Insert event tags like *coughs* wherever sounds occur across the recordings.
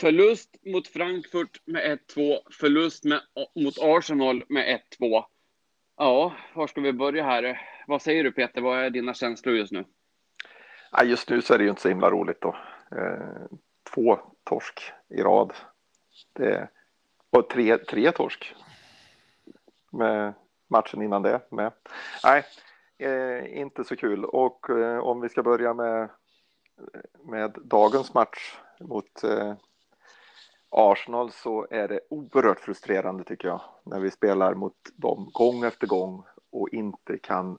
Förlust mot Frankfurt med 1-2, förlust med, mot Arsenal med 1-2. Ja, var ska vi börja här? Vad säger du Peter? Vad är dina känslor just nu? Ja, just nu så är det ju inte så himla roligt då. Eh, två torsk i rad. Det, och tre, tre torsk. Med matchen innan det med. Nej, eh, inte så kul. Och eh, om vi ska börja med, med dagens match mot eh, Arsenal så är det oerhört frustrerande tycker jag när vi spelar mot dem gång efter gång och inte kan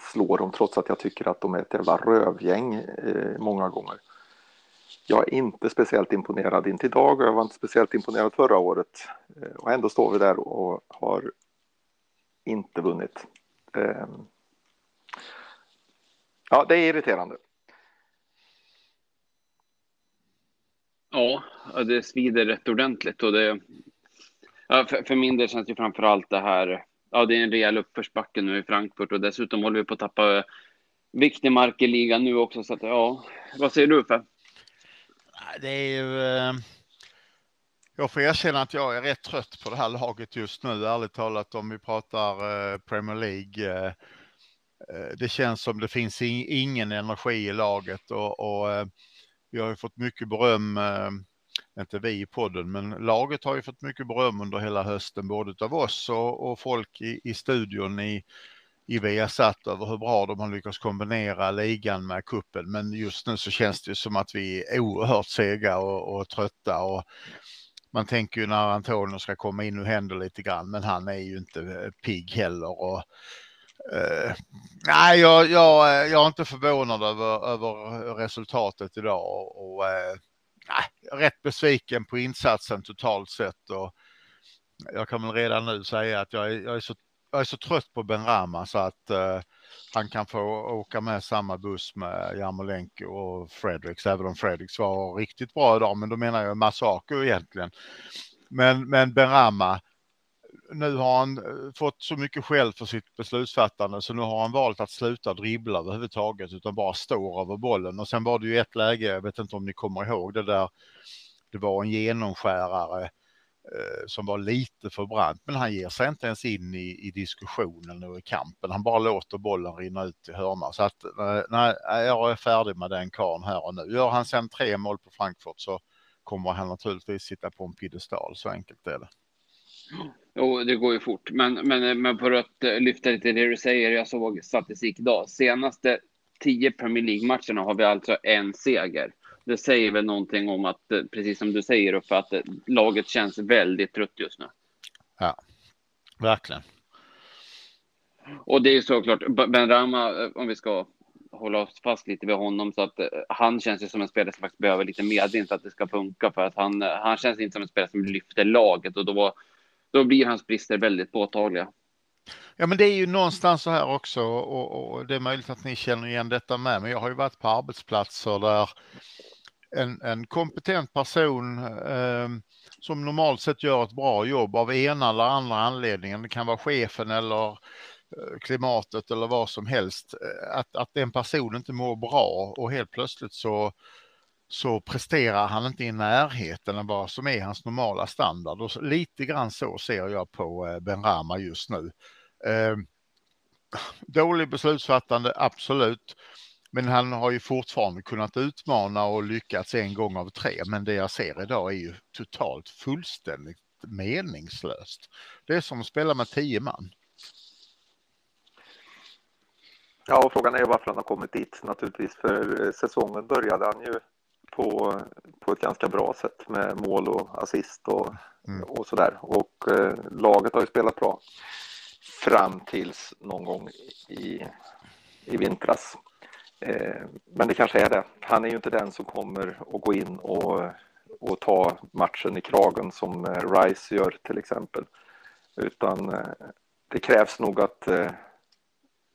slå dem trots att jag tycker att de är ett jävla rövgäng eh, många gånger. Jag är inte speciellt imponerad inte idag och jag var inte speciellt imponerad förra året eh, och ändå står vi där och har inte vunnit. Eh, ja, det är irriterande. Ja, det svider rätt ordentligt och det. Ja, för, för min del känns det framför allt det här. Ja, det är en rejäl uppförsbacke nu i Frankfurt och dessutom håller vi på att tappa eh, viktig mark i ligan nu också. Så att, ja, vad säger du för? Det är ju. Eh, jag får erkänna att jag är rätt trött på det här laget just nu, ärligt talat om vi pratar eh, Premier League. Det känns som det finns ingen energi i laget och, och vi har ju fått mycket beröm, eh, inte vi i podden, men laget har ju fått mycket beröm under hela hösten, både av oss och, och folk i, i studion i, i Viasat över hur bra de har lyckats kombinera ligan med kuppen. Men just nu så känns det som att vi är oerhört sega och, och trötta och man tänker ju när Antonio ska komma in, nu händer lite grann, men han är ju inte eh, pigg heller. Och, Uh, nej, jag, jag, eh, jag är inte förvånad över, över resultatet idag och, och uh, nej, rätt besviken på insatsen totalt sett. Och jag kan väl redan nu säga att jag är, jag är, så, jag är så trött på Ben Rama så att uh, han kan få åka med samma buss med Jarmolenko och Fredericks, även om Fredericks var riktigt bra idag, men då menar jag Masako egentligen. Men, men Ben Rama, nu har han eh, fått så mycket skäll för sitt beslutsfattande så nu har han valt att sluta dribbla överhuvudtaget utan bara står över bollen. Och sen var det ju ett läge, jag vet inte om ni kommer ihåg det där, det var en genomskärare eh, som var lite för brant, men han ger sig inte ens in i, i diskussionen och i kampen. Han bara låter bollen rinna ut i hörna. Så att eh, nej, eh, jag är färdig med den karln här och nu. Gör han sen tre mål på Frankfurt så kommer han naturligtvis sitta på en piedestal, så enkelt är det. Jo, det går ju fort. Men, men, men för att eh, lyfta lite det du säger, jag såg statistik idag. Senaste tio Premier League-matcherna har vi alltså en seger. Det säger väl någonting om att, eh, precis som du säger, för att eh, laget känns väldigt trött just nu. Ja, verkligen. Och det är såklart, Ben Rama, om vi ska hålla oss fast lite vid honom, så att han känns ju som en spelare som faktiskt behöver lite medvind för att det ska funka, för att han, han känns inte som en spelare som lyfter laget och då då blir hans brister väldigt påtagliga. Ja, men det är ju någonstans så här också och, och, det är möjligt att ni känner igen detta med, men jag har ju varit på arbetsplatser där en, en kompetent person eh, som normalt sett gör ett bra jobb av ena eller andra anledningen, det kan vara chefen eller eh, klimatet eller vad som helst, eh, att, att den personen inte mår bra och helt plötsligt så så presterar han inte i närheten av vad som är hans normala standard. Och lite grann så ser jag på eh, Ben Rama just nu. Eh, dålig beslutsfattande, absolut. Men han har ju fortfarande kunnat utmana och lyckats en gång av tre. Men det jag ser idag är ju totalt fullständigt meningslöst. Det är som att spela med tio man. Ja, och frågan är varför han har kommit dit naturligtvis. För eh, säsongen började han ju på, på ett ganska bra sätt med mål och assist och, mm. och sådär. Och eh, laget har ju spelat bra fram tills någon gång i, i vintras. Eh, men det kanske är det. Han är ju inte den som kommer att gå in och, och ta matchen i kragen som eh, Rice gör till exempel. Utan eh, det krävs nog att, eh,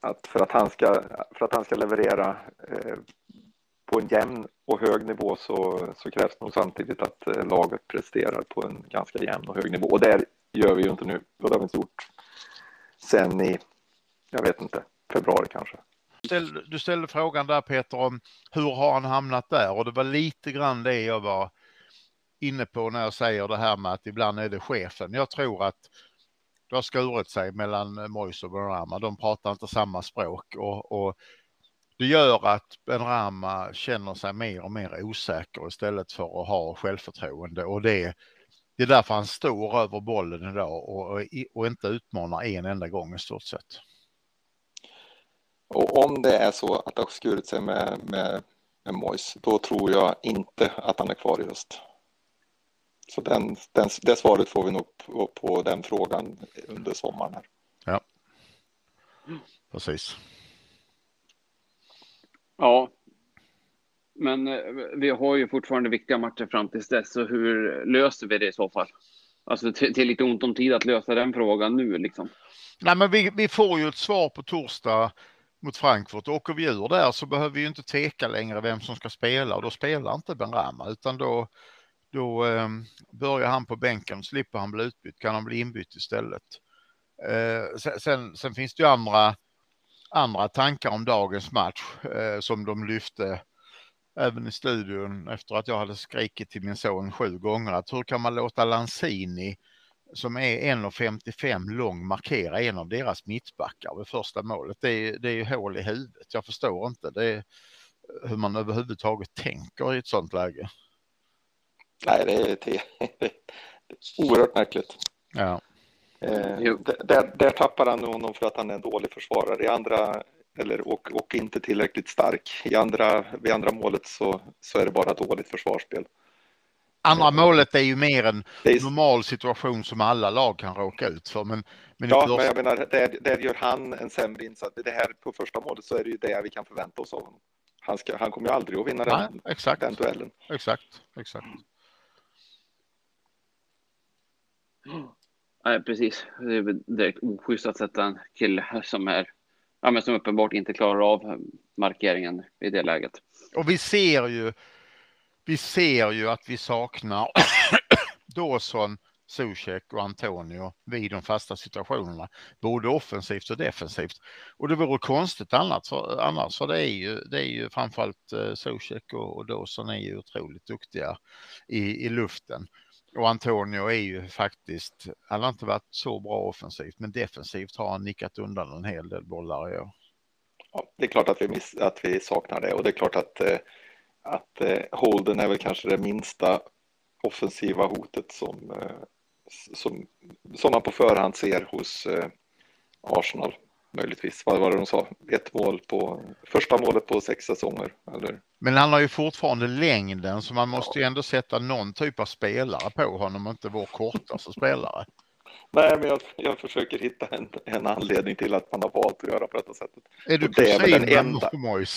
att, för, att han ska, för att han ska leverera eh, på en jämn och hög nivå så, så krävs nog samtidigt att eh, laget presterar på en ganska jämn och hög nivå. Och det gör vi ju inte nu. Det har vi inte gjort sen i, jag vet inte, februari kanske. Du ställde frågan där Peter om hur har han hamnat där och det var lite grann det jag var inne på när jag säger det här med att ibland är det chefen. Jag tror att det har skurit sig mellan Moise och Benrahma. De pratar inte samma språk och, och det gör att Benrahma känner sig mer och mer osäker istället för att ha självförtroende och det, det är därför han står över bollen idag och, och, och inte utmanar en enda gång i stort sett. Och om det är så att det har skurit sig med, med, med Mois, då tror jag inte att han är kvar i höst. Så den, den, det svaret får vi nog på, på den frågan under sommaren. Här. Ja, precis. Ja, men eh, vi har ju fortfarande viktiga matcher fram tills dess, så hur löser vi det i så fall? Alltså det är lite ont om tid att lösa den frågan nu liksom. Nej, men vi, vi får ju ett svar på torsdag mot Frankfurt. Åker vi ur där så behöver vi ju inte tveka längre vem som ska spela och då spelar inte Ben Rama utan då, då eh, börjar han på bänken, slipper han bli utbytt, kan han bli inbytt istället. Eh, sen, sen, finns det ju andra, andra tankar om dagens match eh, som de lyfte även i studion efter att jag hade skrikit till min son sju gånger att hur kan man låta Lanzini som är 1,55 lång markera en av deras mittbackar vid första målet. Det är, det är ju hål i huvudet. Jag förstår inte det hur man överhuvudtaget tänker i ett sånt läge. Nej, det är, det är *laughs* oerhört märkligt. Ja. Eh, där, där tappar han honom för att han är en dålig försvarare. I andra, eller, och, och inte tillräckligt stark. I andra, vid andra målet så, så är det bara dåligt försvarsspel. Andra målet är ju mer en är... normal situation som alla lag kan råka ut för. Men, men ja, men jag menar, där, där gör han en sämre insats. Det här på första målet så är det ju det vi kan förvänta oss av honom. Han, ska, han kommer ju aldrig att vinna Nej, den, exakt. den duellen. Exakt, exakt. Nej, precis. Det är direkt oschysst att sätta en kille som är ja, men som uppenbart inte klarar av markeringen i det läget. Och vi ser ju vi ser ju att vi saknar *coughs* Dawson, Zuzek och Antonio vid de fasta situationerna, både offensivt och defensivt. Och det vore konstigt annars, för, annars, för det är ju, det är ju framförallt eh, Zuzek och, och Dawson är ju otroligt duktiga i, i luften. Och Antonio är ju faktiskt, han har inte varit så bra offensivt, men defensivt har han nickat undan en hel del bollar i år. Ja, det är klart att vi, miss, att vi saknar det och det är klart att eh, att eh, Holden är väl kanske det minsta offensiva hotet som, eh, som, som man på förhand ser hos Arsenal. Möjligtvis, vad var det de sa? Ett mål på första målet på sex säsonger. Eller? Men han har ju fortfarande längden så man måste ja. ju ändå sätta någon typ av spelare på honom, inte vår kortaste spelare. Nej, men jag, jag försöker hitta en, en, anledning till att man har valt att göra på detta sättet. Är du det är väl den enda.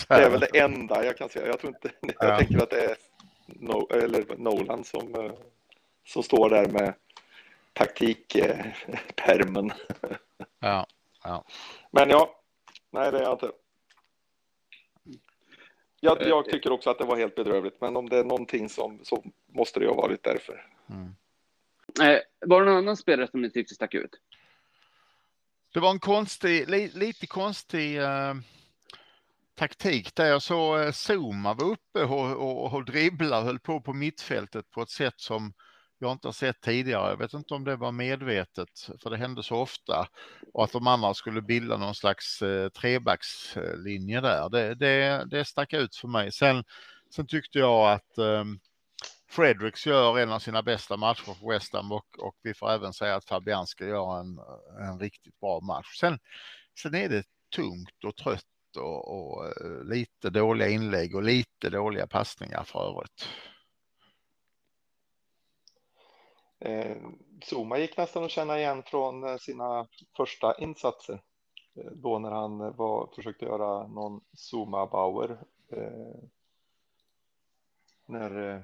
Det är väl det enda jag kan säga. Jag tror inte. *laughs* Jag ja. tänker att det är no, Nolan som, eh, som står där med taktikpermen. *laughs* Ja, ja. Men ja, nej, det är jag inte. Jag, jag, tycker också att det var helt bedrövligt, men om det är någonting som så måste det ha varit därför. Mm. Eh, var det någon annan spelare som ni tyckte stack ut? Det var en konstig, li, lite konstig eh, taktik där jag såg eh, Zuma var uppe och, och, och dribblade, höll på på mittfältet på ett sätt som jag inte har sett tidigare. Jag vet inte om det var medvetet, för det hände så ofta. Och att de andra skulle bilda någon slags eh, trebackslinje där. Det, det, det stack ut för mig. Sen, sen tyckte jag att eh, Fredericks gör en av sina bästa matcher för West Ham och, och vi får även säga att Fabianski gör en, en riktigt bra match. Sen, sen är det tungt och trött och, och eh, lite dåliga inlägg och lite dåliga passningar för övrigt. Eh, Zuma gick nästan att känna igen från eh, sina första insatser. Eh, då när han var, försökte göra någon Zuma Bauer. Eh, när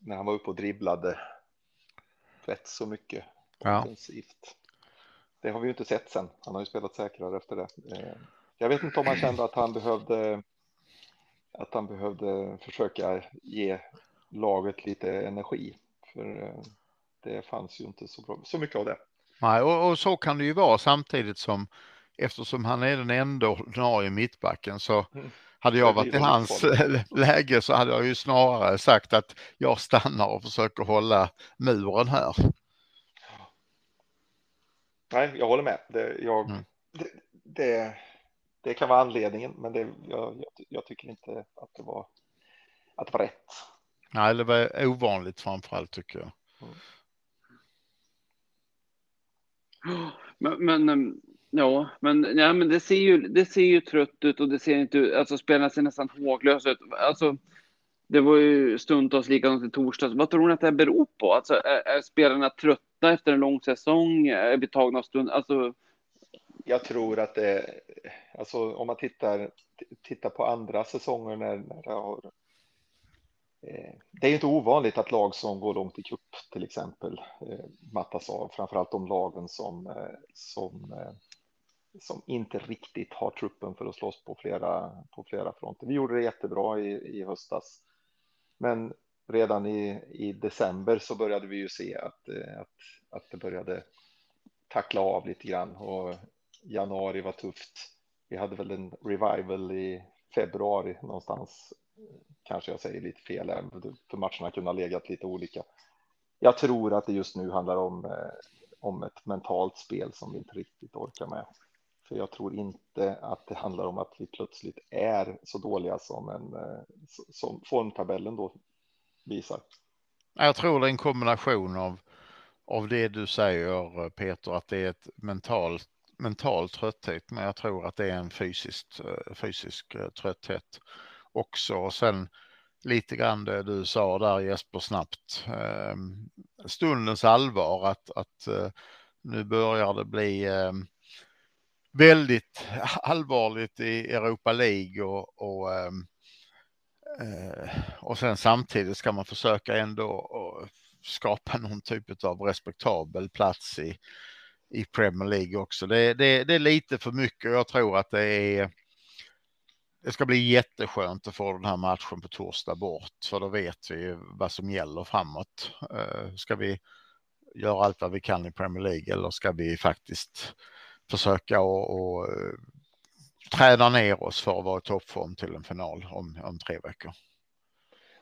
när han var uppe och dribblade rätt så mycket. Ja. Det har vi ju inte sett sen. Han har ju spelat säkrare efter det. Eh, jag vet inte om han kände att han behövde att han behövde försöka ge laget lite energi. För eh, det fanns ju inte så, bra, så mycket av det. Nej, och, och, så kan det ju vara samtidigt som eftersom han är den enda ordinarie mittbacken så mm hade jag varit i hans *laughs* läge så hade jag ju snarare sagt att jag stannar och försöker hålla muren här. Nej, jag håller med. Det, jag, mm. det, det, det, kan vara anledningen, men det, jag, jag, tycker inte att det var att det var rätt. Nej, det var ovanligt framför allt tycker jag. Mm. Men, men, ehm, ja, men, ja, men det ser ju, det ser ju trött ut och det ser inte ut, alltså spelarna ser nästan håglösa ut. Alltså, det var ju stundtals likadant i torsdags. Vad tror ni att det beror på? Alltså, är, är spelarna trötta efter en lång säsong? Är vi tagna av stund? Alltså... Jag tror att det, alltså om man tittar, tittar på andra säsonger när, när det har Eh, det är inte ovanligt att lag som går långt i cup till exempel eh, mattas av, framförallt de lagen som, eh, som, som inte riktigt har truppen för att slåss på flera, på flera fronter. Vi gjorde det jättebra i, i höstas, men redan i, i december så började vi ju se att, att, att det började tackla av lite grann och januari var tufft. Vi hade väl en revival i februari någonstans kanske jag säger lite fel här, för matcherna kunde ha legat lite olika. Jag tror att det just nu handlar om, eh, om ett mentalt spel som vi inte riktigt orkar med. För jag tror inte att det handlar om att vi plötsligt är så dåliga som, en, eh, som formtabellen då visar. Jag tror det är en kombination av, av det du säger Peter, att det är ett mentalt mental trötthet, men jag tror att det är en eh, fysisk, fysisk trötthet också. Och sen lite grann det du sa där Jesper snabbt. Ehm, stundens allvar att, att eh, nu börjar det bli ehm, väldigt *laughs* allvarligt i Europa League och, och, ehm, eh, och sen samtidigt ska man försöka ändå skapa någon typ av respektabel plats i, i Premier League också. Det, det, det är lite för mycket. Jag tror att det är det ska bli jätteskönt att få den här matchen på torsdag bort, för då vet vi vad som gäller framåt. Eh, ska vi göra allt vad vi kan i Premier League eller ska vi faktiskt försöka och, och eh, träna ner oss för att vara i toppform till en final om, om tre veckor?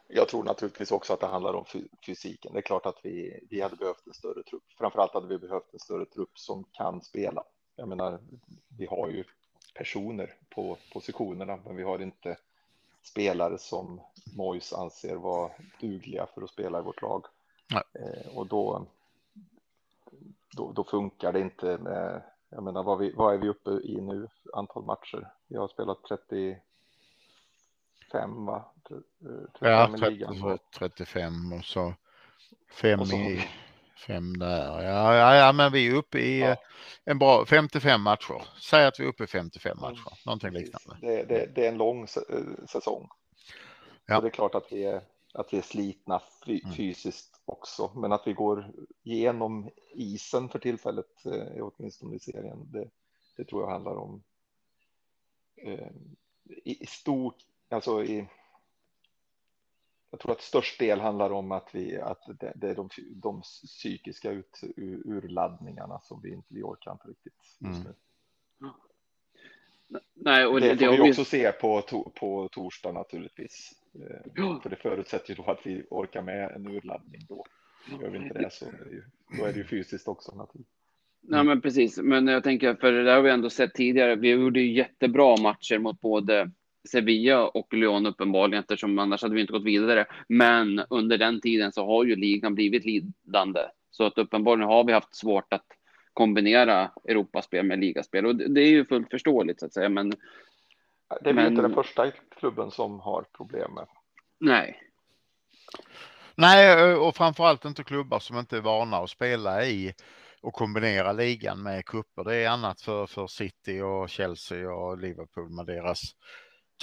Jag tror naturligtvis också att det handlar om fysiken. Det är klart att vi, vi hade behövt en större trupp. Framförallt hade vi behövt en större trupp som kan spela. Jag menar, vi har ju personer på positionerna, men vi har inte spelare som Mois anser vara dugliga för att spela i vårt lag. Eh, och då, då, då, funkar det inte med, jag menar, vad, vi, vad är vi uppe i nu, antal matcher? Vi har spelat 35, va? 35 ja, 30, 35 och så fem och så, i Fem där, ja, ja, ja, men vi är uppe i ja. en bra 55 matcher. Säg att vi är uppe i 55 mm. matcher, någonting liknande. Det, det, det är en lång eh, säsong. Ja. Och det är klart att vi är, att vi är slitna mm. fysiskt mm. också, men att vi går igenom isen för tillfället, eh, åtminstone i serien, det, det tror jag handlar om eh, i stort, alltså i jag tror att störst del handlar om att, vi, att det, det är de, de psykiska ut, urladdningarna som vi inte vi orkar inte riktigt just mm. nu. Nej, och det, det får vi också se på, to, på torsdag naturligtvis. Eh, ja. För det förutsätter ju då att vi orkar med en urladdning då. Gör vi inte det så är det ju, då är det ju fysiskt också naturligtvis. Nej, men precis. Men jag tänker, för det har vi ändå sett tidigare. Vi gjorde ju jättebra matcher mot både Sevilla och Lyon uppenbarligen eftersom annars hade vi inte gått vidare. Men under den tiden så har ju ligan blivit lidande så att uppenbarligen har vi haft svårt att kombinera Europaspel med ligaspel och det är ju fullt förståeligt så att säga. Men det är men... inte den första klubben som har problem med. Nej. Nej, och framförallt inte klubbar som inte är vana att spela i och kombinera ligan med kupper. Det är annat för, för City och Chelsea och Liverpool med deras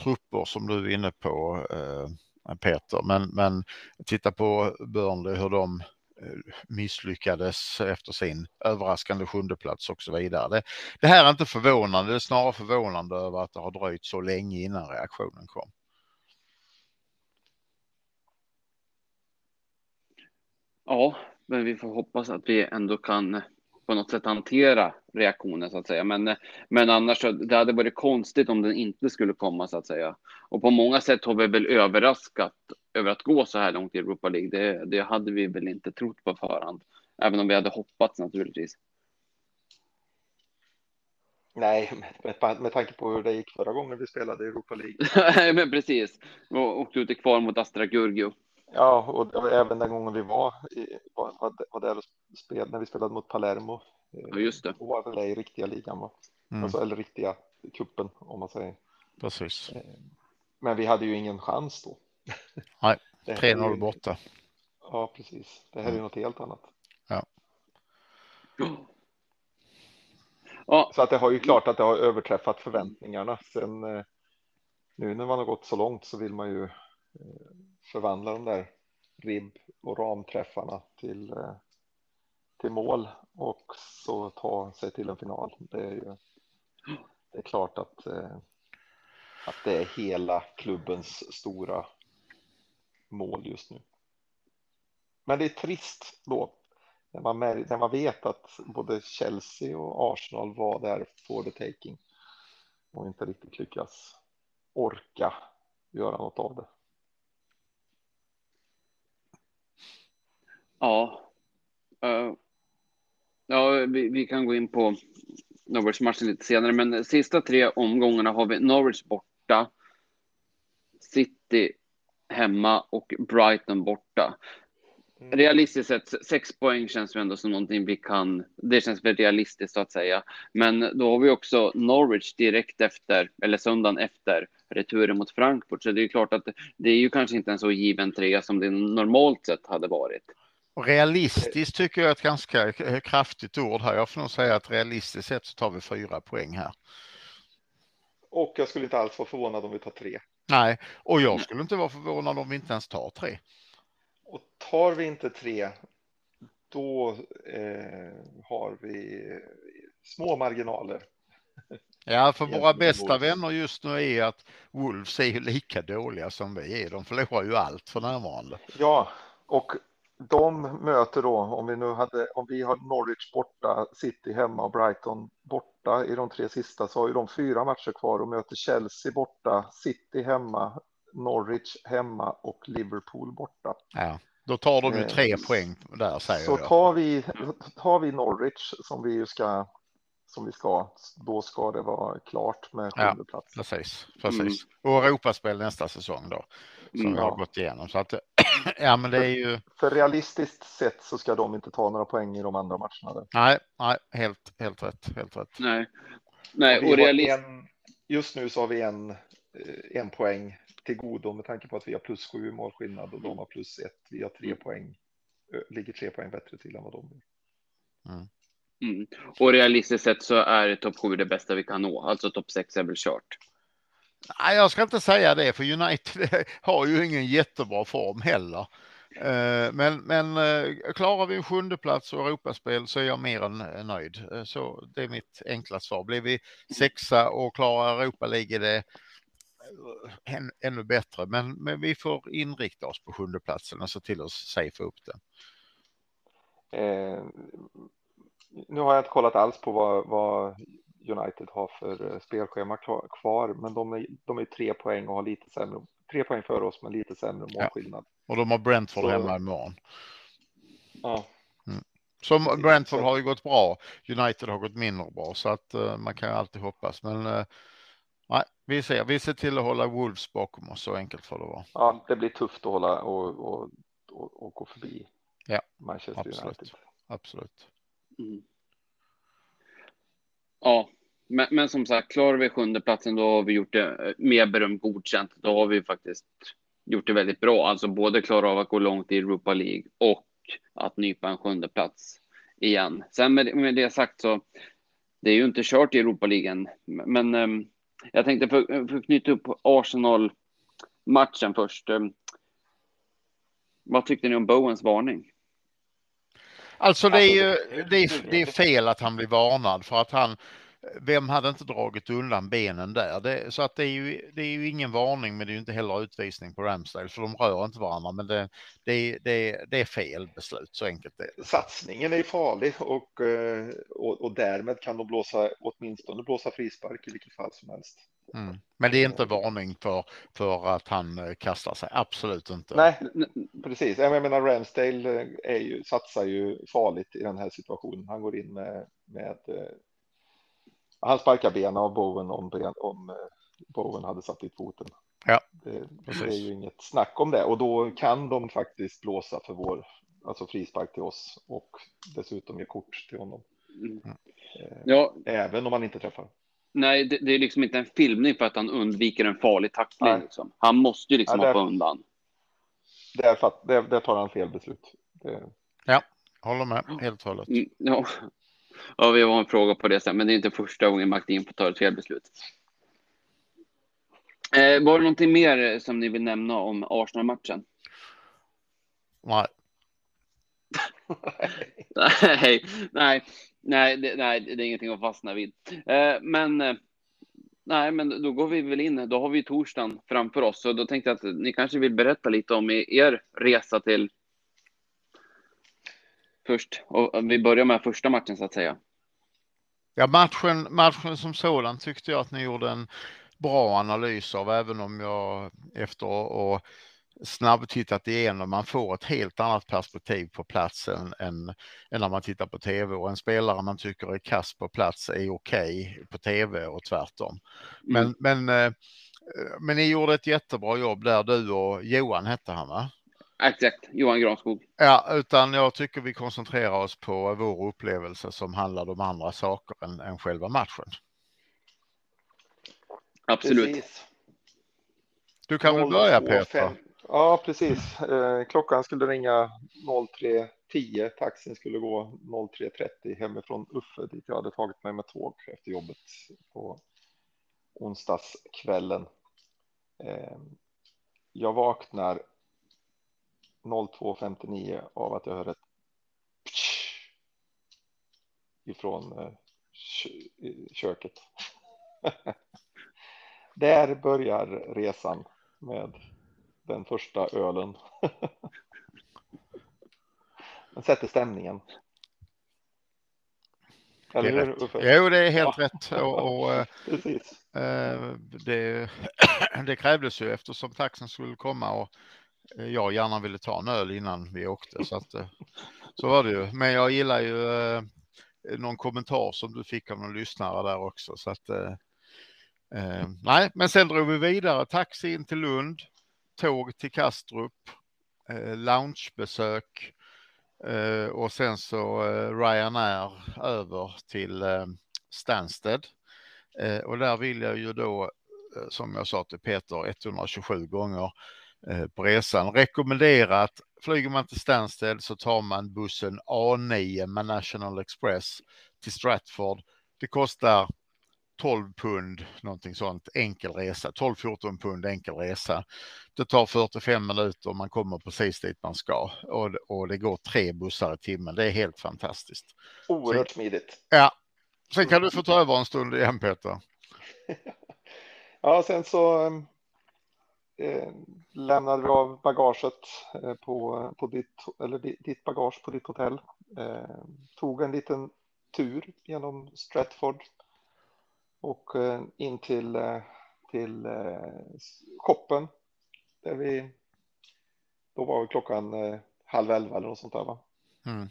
trupper som du är inne på eh, Peter. Men, men titta på Burnley hur de eh, misslyckades efter sin överraskande sjundeplats och så vidare. Det, det här är inte förvånande, det är snarare förvånande över att det har dröjt så länge innan reaktionen kom. Ja, men vi får hoppas att vi ändå kan på något sätt hantera reaktionen så att säga. Men, men annars så det hade varit konstigt om den inte skulle komma så att säga. Och på många sätt har vi väl överraskat över att gå så här långt i Europa League. Det, det hade vi väl inte trott på förhand, även om vi hade hoppats naturligtvis. Nej, med, med tanke på hur det gick förra gången vi spelade i Europa League. *laughs* Nej, men precis. Och åkte ut kvar mot Astra Gurgio. Ja, och även den gången vi var, i, var, var där och spelade, när vi spelade mot Palermo. Ja, just det. Och var väl i riktiga ligan, va? Mm. Alltså, eller riktiga kuppen om man säger. Precis. Eh, men vi hade ju ingen chans då. *laughs* Nej, 3-0 borta. Ja, precis. Det här är ju något helt annat. Ja. Ja. Så att det har ju klart att det har överträffat förväntningarna. Sen eh, nu när man har gått så långt så vill man ju eh, förvandla de där ribb och ramträffarna till, eh, till mål och så ta sig till en final. Det är ju det är klart att, eh, att det är hela klubbens stora mål just nu. Men det är trist då när man, när man vet att både Chelsea och Arsenal var där for the taking och inte riktigt lyckas orka göra något av det. Ja. Uh, ja, vi, vi, kan gå in på Norwich-matchen lite senare, men sista tre omgångarna har vi Norwich borta, City hemma och Brighton borta. Mm. Realistiskt sett, sex poäng känns ju ändå som någonting vi kan, det känns väl realistiskt så att säga. Men då har vi också Norwich direkt efter, eller söndagen efter returen mot Frankfurt. Så det är klart att det är ju kanske inte en så given trea som det normalt sett hade varit. Och realistiskt tycker jag är ett ganska kraftigt ord här. Jag får nog säga att realistiskt sett så tar vi fyra poäng här. Och jag skulle inte alls vara förvånad om vi tar tre. Nej, och jag skulle inte vara förvånad om vi inte ens tar tre. Och tar vi inte tre, då eh, har vi små marginaler. Ja, för våra bästa vänner just nu är att Wolves är lika dåliga som vi är. De förlorar ju allt för närvarande. Ja, och de möter då, om vi nu hade, om vi har Norwich borta, City hemma och Brighton borta i de tre sista så har ju de fyra matcher kvar och möter Chelsea borta, City hemma, Norwich hemma och Liverpool borta. Ja, då tar de ju eh, tre eh, poäng där säger så jag. Så tar vi, tar vi Norwich som vi ju ska som vi ska, då ska det vara klart med sjunde ja, plats. Precis, precis. Mm. Och Europaspel nästa säsong då, som mm, vi har gått igenom. Så att, *clears throat* ja, men det är ju... För realistiskt sett så ska de inte ta några poäng i de andra matcherna. Nej, nej, helt, helt rätt, helt rätt. Nej, nej och, realist... En, just nu så har vi en, eh, en poäng till godo med tanke på att vi har plus sju målskillnad och de har plus ett. Vi har tre mm. poäng, ligger tre poäng bättre till än vad de gör. Mm. Mm. Och realistiskt sett så är topp sju det bästa vi kan nå, alltså topp sex är väl kört. Nej, jag ska inte säga det, för United *laughs* har ju ingen jättebra form heller. Eh, men, men eh, klarar vi en sjunde plats och Europaspel så är jag mer än eh, nöjd. Så det är mitt enkla svar. Blir vi sexa och klarar Europa League är det än, ännu bättre. Men, men vi får inrikta oss på sjunde platsen och se till att safea upp den. Eh, nu har jag inte kollat alls på vad, vad United har för eh, spelschema kvar, men de är, de är tre poäng och har lite sämre, tre poäng före oss, men lite sämre målskillnad. Ja. Och de har Brentford Så... hemma imorgon. Ja. Mm. Som Brentford har ju gått bra, United har gått mindre bra, så att uh, man kan ju alltid hoppas. Men uh, nej, vi ser, vi ser till att hålla Wolves bakom oss, så enkelt får det vara. Ja, det blir tufft att hålla och, och, och, och gå förbi ja, Manchester absolut. United. Absolut. Mm. Ja, men, men, som sagt, klarar vi sjunde platsen då har vi gjort det eh, med beröm godkänt. Då har vi faktiskt gjort det väldigt bra. Alltså både klara av att gå långt i Europa League och att nypa en sjunde plats igen. Sen med, med det sagt så det är ju inte kört i Europa League men um, jag tänkte för, eh, för att knyta upp Arsenal matchen först. Um, vad tyckte ni om Bowens varning? Alltså det är ju det är, det är fel att han blir varnad för att han vem hade inte dragit undan benen där? Det, så att det är, ju, det är ju ingen varning, men det är ju inte heller utvisning på Ramsdale, för de rör inte varandra. Men det, det, det, det är fel beslut, så enkelt är det. Satsningen är farlig och, eh, och, och därmed kan de blåsa åtminstone blåsa frispark i vilket fall som helst. Mm. Men det är inte varning för, för att han eh, kastar sig, absolut inte. Nej, precis. Jag menar Ramsdale eh, är ju, satsar ju farligt i den här situationen. Han går in med, med han sparkar benen av Bowen om, om eh, Bowen hade satt dit foten. Ja, det, det, är ju inget snack om det och då kan de faktiskt blåsa för vår, alltså frispark till oss och dessutom ge kort till honom. Mm. Ja. Även om han inte träffar. Nej, det, det, är liksom inte en filmning för att han undviker en farlig tackling. Liksom. Han måste ju liksom ja, hoppa undan. Där, där tar han fel beslut. Det... Ja, håller med helt och hållet. Mm, ja. Ja, vi har en fråga på det sen, men det är inte första gången Martin får ta ett felbeslut. Eh, var det någonting mer som ni vill nämna om Arsenal-matchen? Nej. *laughs* nej, nej, nej, det, nej, det är ingenting att fastna vid. Eh, men eh, nej, men då går vi väl in. Då har vi torsdagen framför oss och då tänkte jag att ni kanske vill berätta lite om er resa till först. Och vi börjar med första matchen så att säga. Ja, matchen, matchen som sådan tyckte jag att ni gjorde en bra analys av, även om jag efter att snabbtittat igenom, man får ett helt annat perspektiv på platsen än, än när man tittar på tv och en spelare man tycker är kass på plats är okej okay på tv och tvärtom. Men, mm. men, eh, men ni gjorde ett jättebra jobb där, du och Johan hette han va? Exakt, Johan Granskog. Ja, utan jag tycker vi koncentrerar oss på vår upplevelse som handlar om andra saker än, än själva matchen. Absolut. Precis. Du kan väl börja Peter? Ja, precis. Eh, klockan skulle ringa 03.10. Taxin skulle gå 03.30 hemifrån Uffe dit jag hade tagit mig med tåg efter jobbet på onsdagskvällen. Eh, jag vaknar 02.59 av att jag hör ett ifrån eh, köket. *laughs* Där börjar resan med den första ölen. *laughs* Den sätter stämningen. Eller hur? Jo, det är helt ja. rätt. Och, och eh *laughs* det, *clears throat* det krävdes ju eftersom taxen skulle komma och Eh, jag gärna ville ta en öl innan vi åkte. Så, att, eh, så var det ju. Men jag gillar ju eh, någon kommentar som du fick av någon lyssnare där också. Så att, eh, eh, nej, men sen drog vi vidare. Taxi in till Lund, tåg till Kastrup, eh, loungebesök eh, och sen så eh, Ryanair över till eh, Stansted. Eh, och där vill jag ju då, som jag sa till Peter, 127 gånger på resan. Rekommenderat. Flyger man till Stansted så tar man bussen A9 med National Express till Stratford. Det kostar 12 pund, någonting sånt, enkel resa. 12-14 pund enkel resa. Det tar 45 minuter och man kommer precis dit man ska och, och det går tre bussar i timmen. Det är helt fantastiskt. Oerhört smidigt. Ja. Sen kan du få ta över en stund igen Peter. *laughs* ja, sen så eh, lämnade vi av bagaget eh, på, på ditt, eller ditt bagage på ditt hotell. Eh, tog en liten tur genom Stratford och eh, in till, eh, till shoppen där vi, då var klockan halv elva eller något sånt där va? Mm.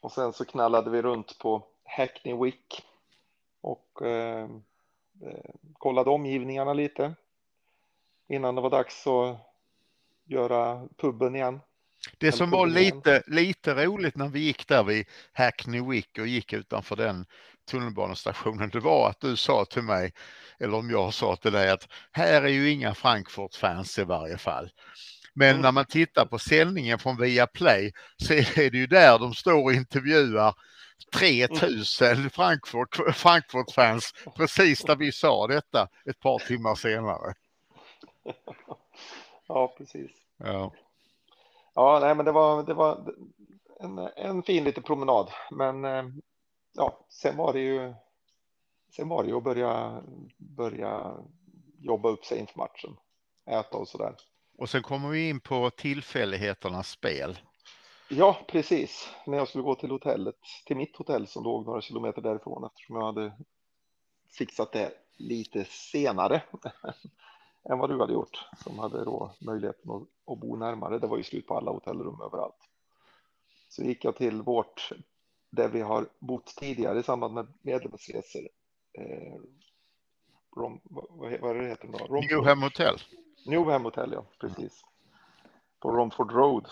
Och sen så knallade vi runt på Hackney Wick och kollade omgivningarna lite innan det var dags att göra puben igen. Det som var lite, lite roligt när vi gick där vid Hackney Wick och gick utanför den tunnelbanestationen, det var att du sa till mig, eller om jag sa till dig, att här är ju inga Frankfurt-fans i varje fall. Men mm. när man tittar på sändningen från Viaplay så är det ju där de står och intervjuar 3000 Frankfurt, Frankfurt-fans precis där vi sa detta ett par timmar senare. *laughs* ja, precis. Ja. Ja, nej, men det var, det var en, en fin liten promenad. Men eh, ja, sen var det ju sen var det ju att börja, börja jobba upp sig inför matchen, äta och så där. Och sen kommer vi in på tillfälligheternas spel. Ja, precis. När jag skulle gå till hotellet, till mitt hotell som låg några kilometer därifrån eftersom jag hade fixat det lite senare *laughs* än vad du hade gjort som hade då möjligheten att, att bo närmare. Det var ju slut på alla hotellrum överallt. Så gick jag till vårt där vi har bott tidigare i samband med medlemsresor. Eh, Rom, vad, vad är det heter då? Romford. Newham Hotel. Newham Hotel, ja, precis. På Romford Road.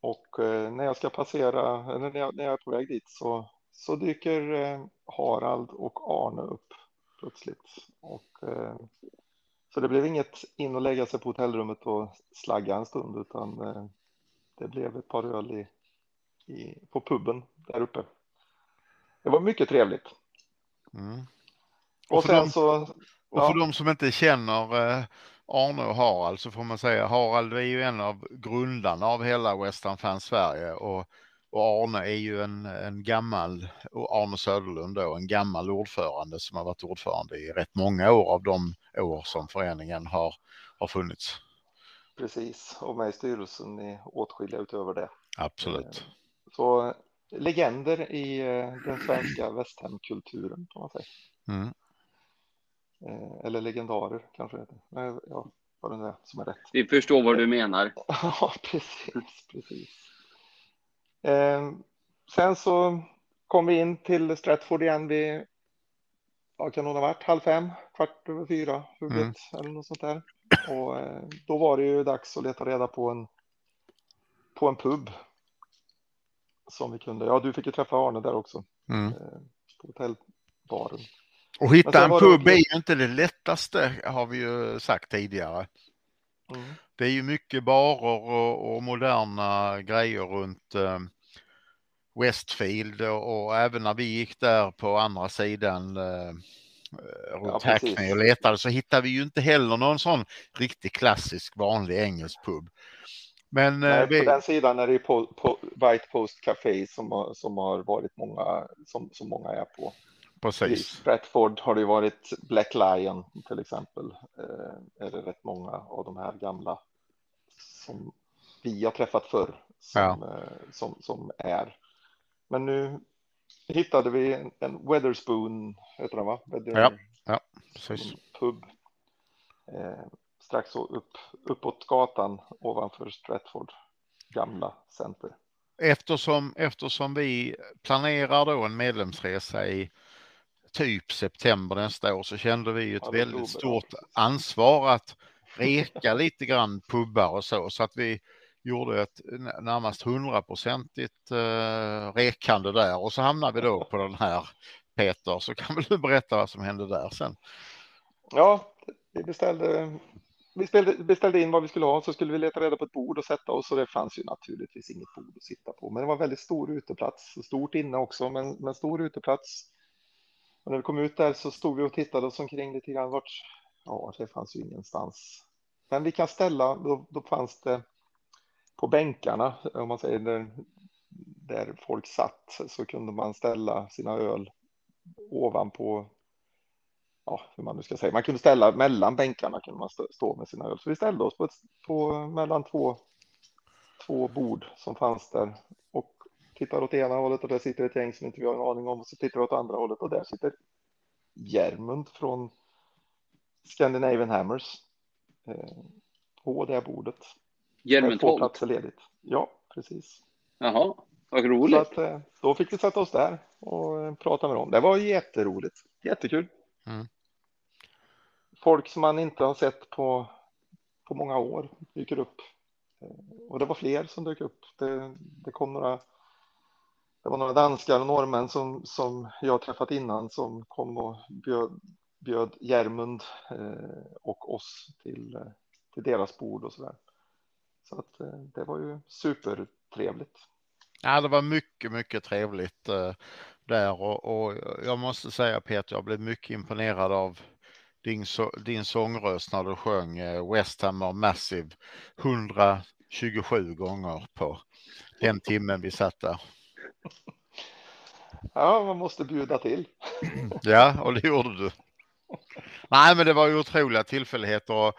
Och eh, när jag ska passera, eller när jag, när jag är på väg dit så, så dyker eh, Harald och Arne upp plötsligt. Och, eh, så det blev inget in och lägga sig på hotellrummet och slagga en stund, utan eh, det blev ett par öl i, i, på puben där uppe. Det var mycket trevligt. Mm. Och, och sen de, så... Och för de som inte känner eh, Arne och Harald så får man säga Harald är ju en av grundarna av hela Western Fans Sverige och, och Arne är ju en, en gammal, och Arne Söderlund då, en gammal ordförande som har varit ordförande i rätt många år av de år som föreningen har, har funnits. Precis, och med i styrelsen i åtskilliga utöver det. Absolut. Eh, så legender i eh, den svenska västhemkulturen kan man säga. Mm. Eh, eller legendarer kanske heter. Nej, ja, vad det nu är som är rätt. Vi förstår vad du menar. *laughs* ja, precis, precis. Eh, sen så kom vi in till Stratford igen vid, vad kan det ha varit, halv fem, kvart över fyra, huvudet mm. eller något sånt där. Och eh, då var det ju dags att leta reda på en, på en pub. Som vi kunde, ja du fick ju träffa Arne där också. Mm. Eh, på hotellbaren. Och hitta en pub är ju inte det lättaste har vi ju sagt tidigare. Mm. Det är ju mycket barer och, och moderna grejer runt eh, Westfield och, och, även när vi gick där på andra sidan eh, runt ja, Hackney och letade så hittade vi ju inte heller någon sån riktigt klassisk vanlig engelsk pub. Men, Nej, eh, vi... På den sidan är det på, på White Post Café som, som har varit många, som, som många är på. Precis. I Bradford har det varit Black Lion till exempel. Eh, är det rätt många av de här gamla som vi har träffat förr som, ja. eh, som, som är. Men nu hittade vi en, en Weatherspoon, heter den va? Weather, ja, ja, precis. Pub. Eh, strax upp, uppåt gatan ovanför Stratford gamla center. Eftersom, eftersom vi planerar då en medlemsresa i typ september nästa år så kände vi ett ja, väldigt stort ansvar att reka lite grann pubbar och så så att vi gjorde ett närmast hundraprocentigt eh, rekande där och så hamnade vi då på den här Peter så kan väl du berätta vad som hände där sen? Ja, vi beställde vi beställde, beställde in vad vi skulle ha så skulle vi leta reda på ett bord och sätta oss och det fanns ju naturligtvis inget bord att sitta på. Men det var väldigt stor uteplats, stort inne också, men, men stor uteplats och när vi kom ut där så stod vi och tittade oss omkring lite grann. Vart, ja, det fanns ju ingenstans. Men vi kan ställa, då, då fanns det på bänkarna, om man säger där, där folk satt, så kunde man ställa sina öl ovanpå, ja, hur man nu ska säga, man kunde ställa mellan bänkarna kunde man stå med sina öl. Så vi ställde oss på, ett, på mellan två, två bord som fanns där och tittar åt ena hållet och där sitter ett gäng som inte vi har en aning om och så tittar vi åt andra hållet och där sitter Järmund från Scandinavian Hammers eh, på det bordet. Järmund två platser ledigt. Ja, precis. Jaha, vad roligt. Så att, eh, då fick vi sätta oss där och eh, prata med dem. Det var jätteroligt. Jättekul. Mm. Folk som man inte har sett på, på många år dyker upp. Eh, och det var fler som dök upp. Det, det kom några det var några danskar och norrmän som, som jag träffat innan som kom och bjöd, bjöd Järmund eh, och oss till, eh, till deras bord och så där. Så att eh, det var ju supertrevligt. Ja, det var mycket, mycket trevligt där och, och, jag måste säga Peter, jag blev mycket imponerad av din, så, din sångröst när du sjöng West Ham och Massive 127 gånger på den timmen vi satt där. *laughs* Ja, man måste bjuda till. Ja, och det gjorde du. Nej, men det var ju otroliga tillfälligheter och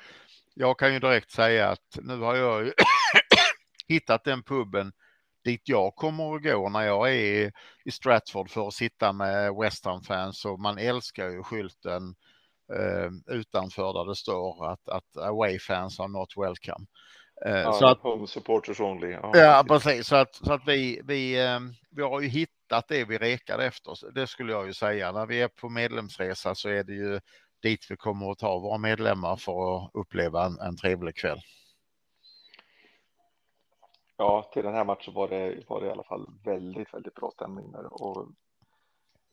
jag kan ju direkt säga att nu har jag ju *coughs* hittat den puben dit jag kommer att gå när jag är i Stratford för att sitta med West Ham-fans och man älskar ju skylten eh, utanför där det står att, att away fans are not welcome. Eh, ja, så att, home supporters only. Ja, ja precis. Så att, så att vi, vi, eh, vi har ju hittat det vi rekar efter. Det skulle jag ju säga. När vi är på medlemsresa så är det ju dit vi kommer att ta våra medlemmar för att uppleva en, en trevlig kväll. Ja, till den här matchen var det, var det i alla fall väldigt, väldigt bra stämning där och,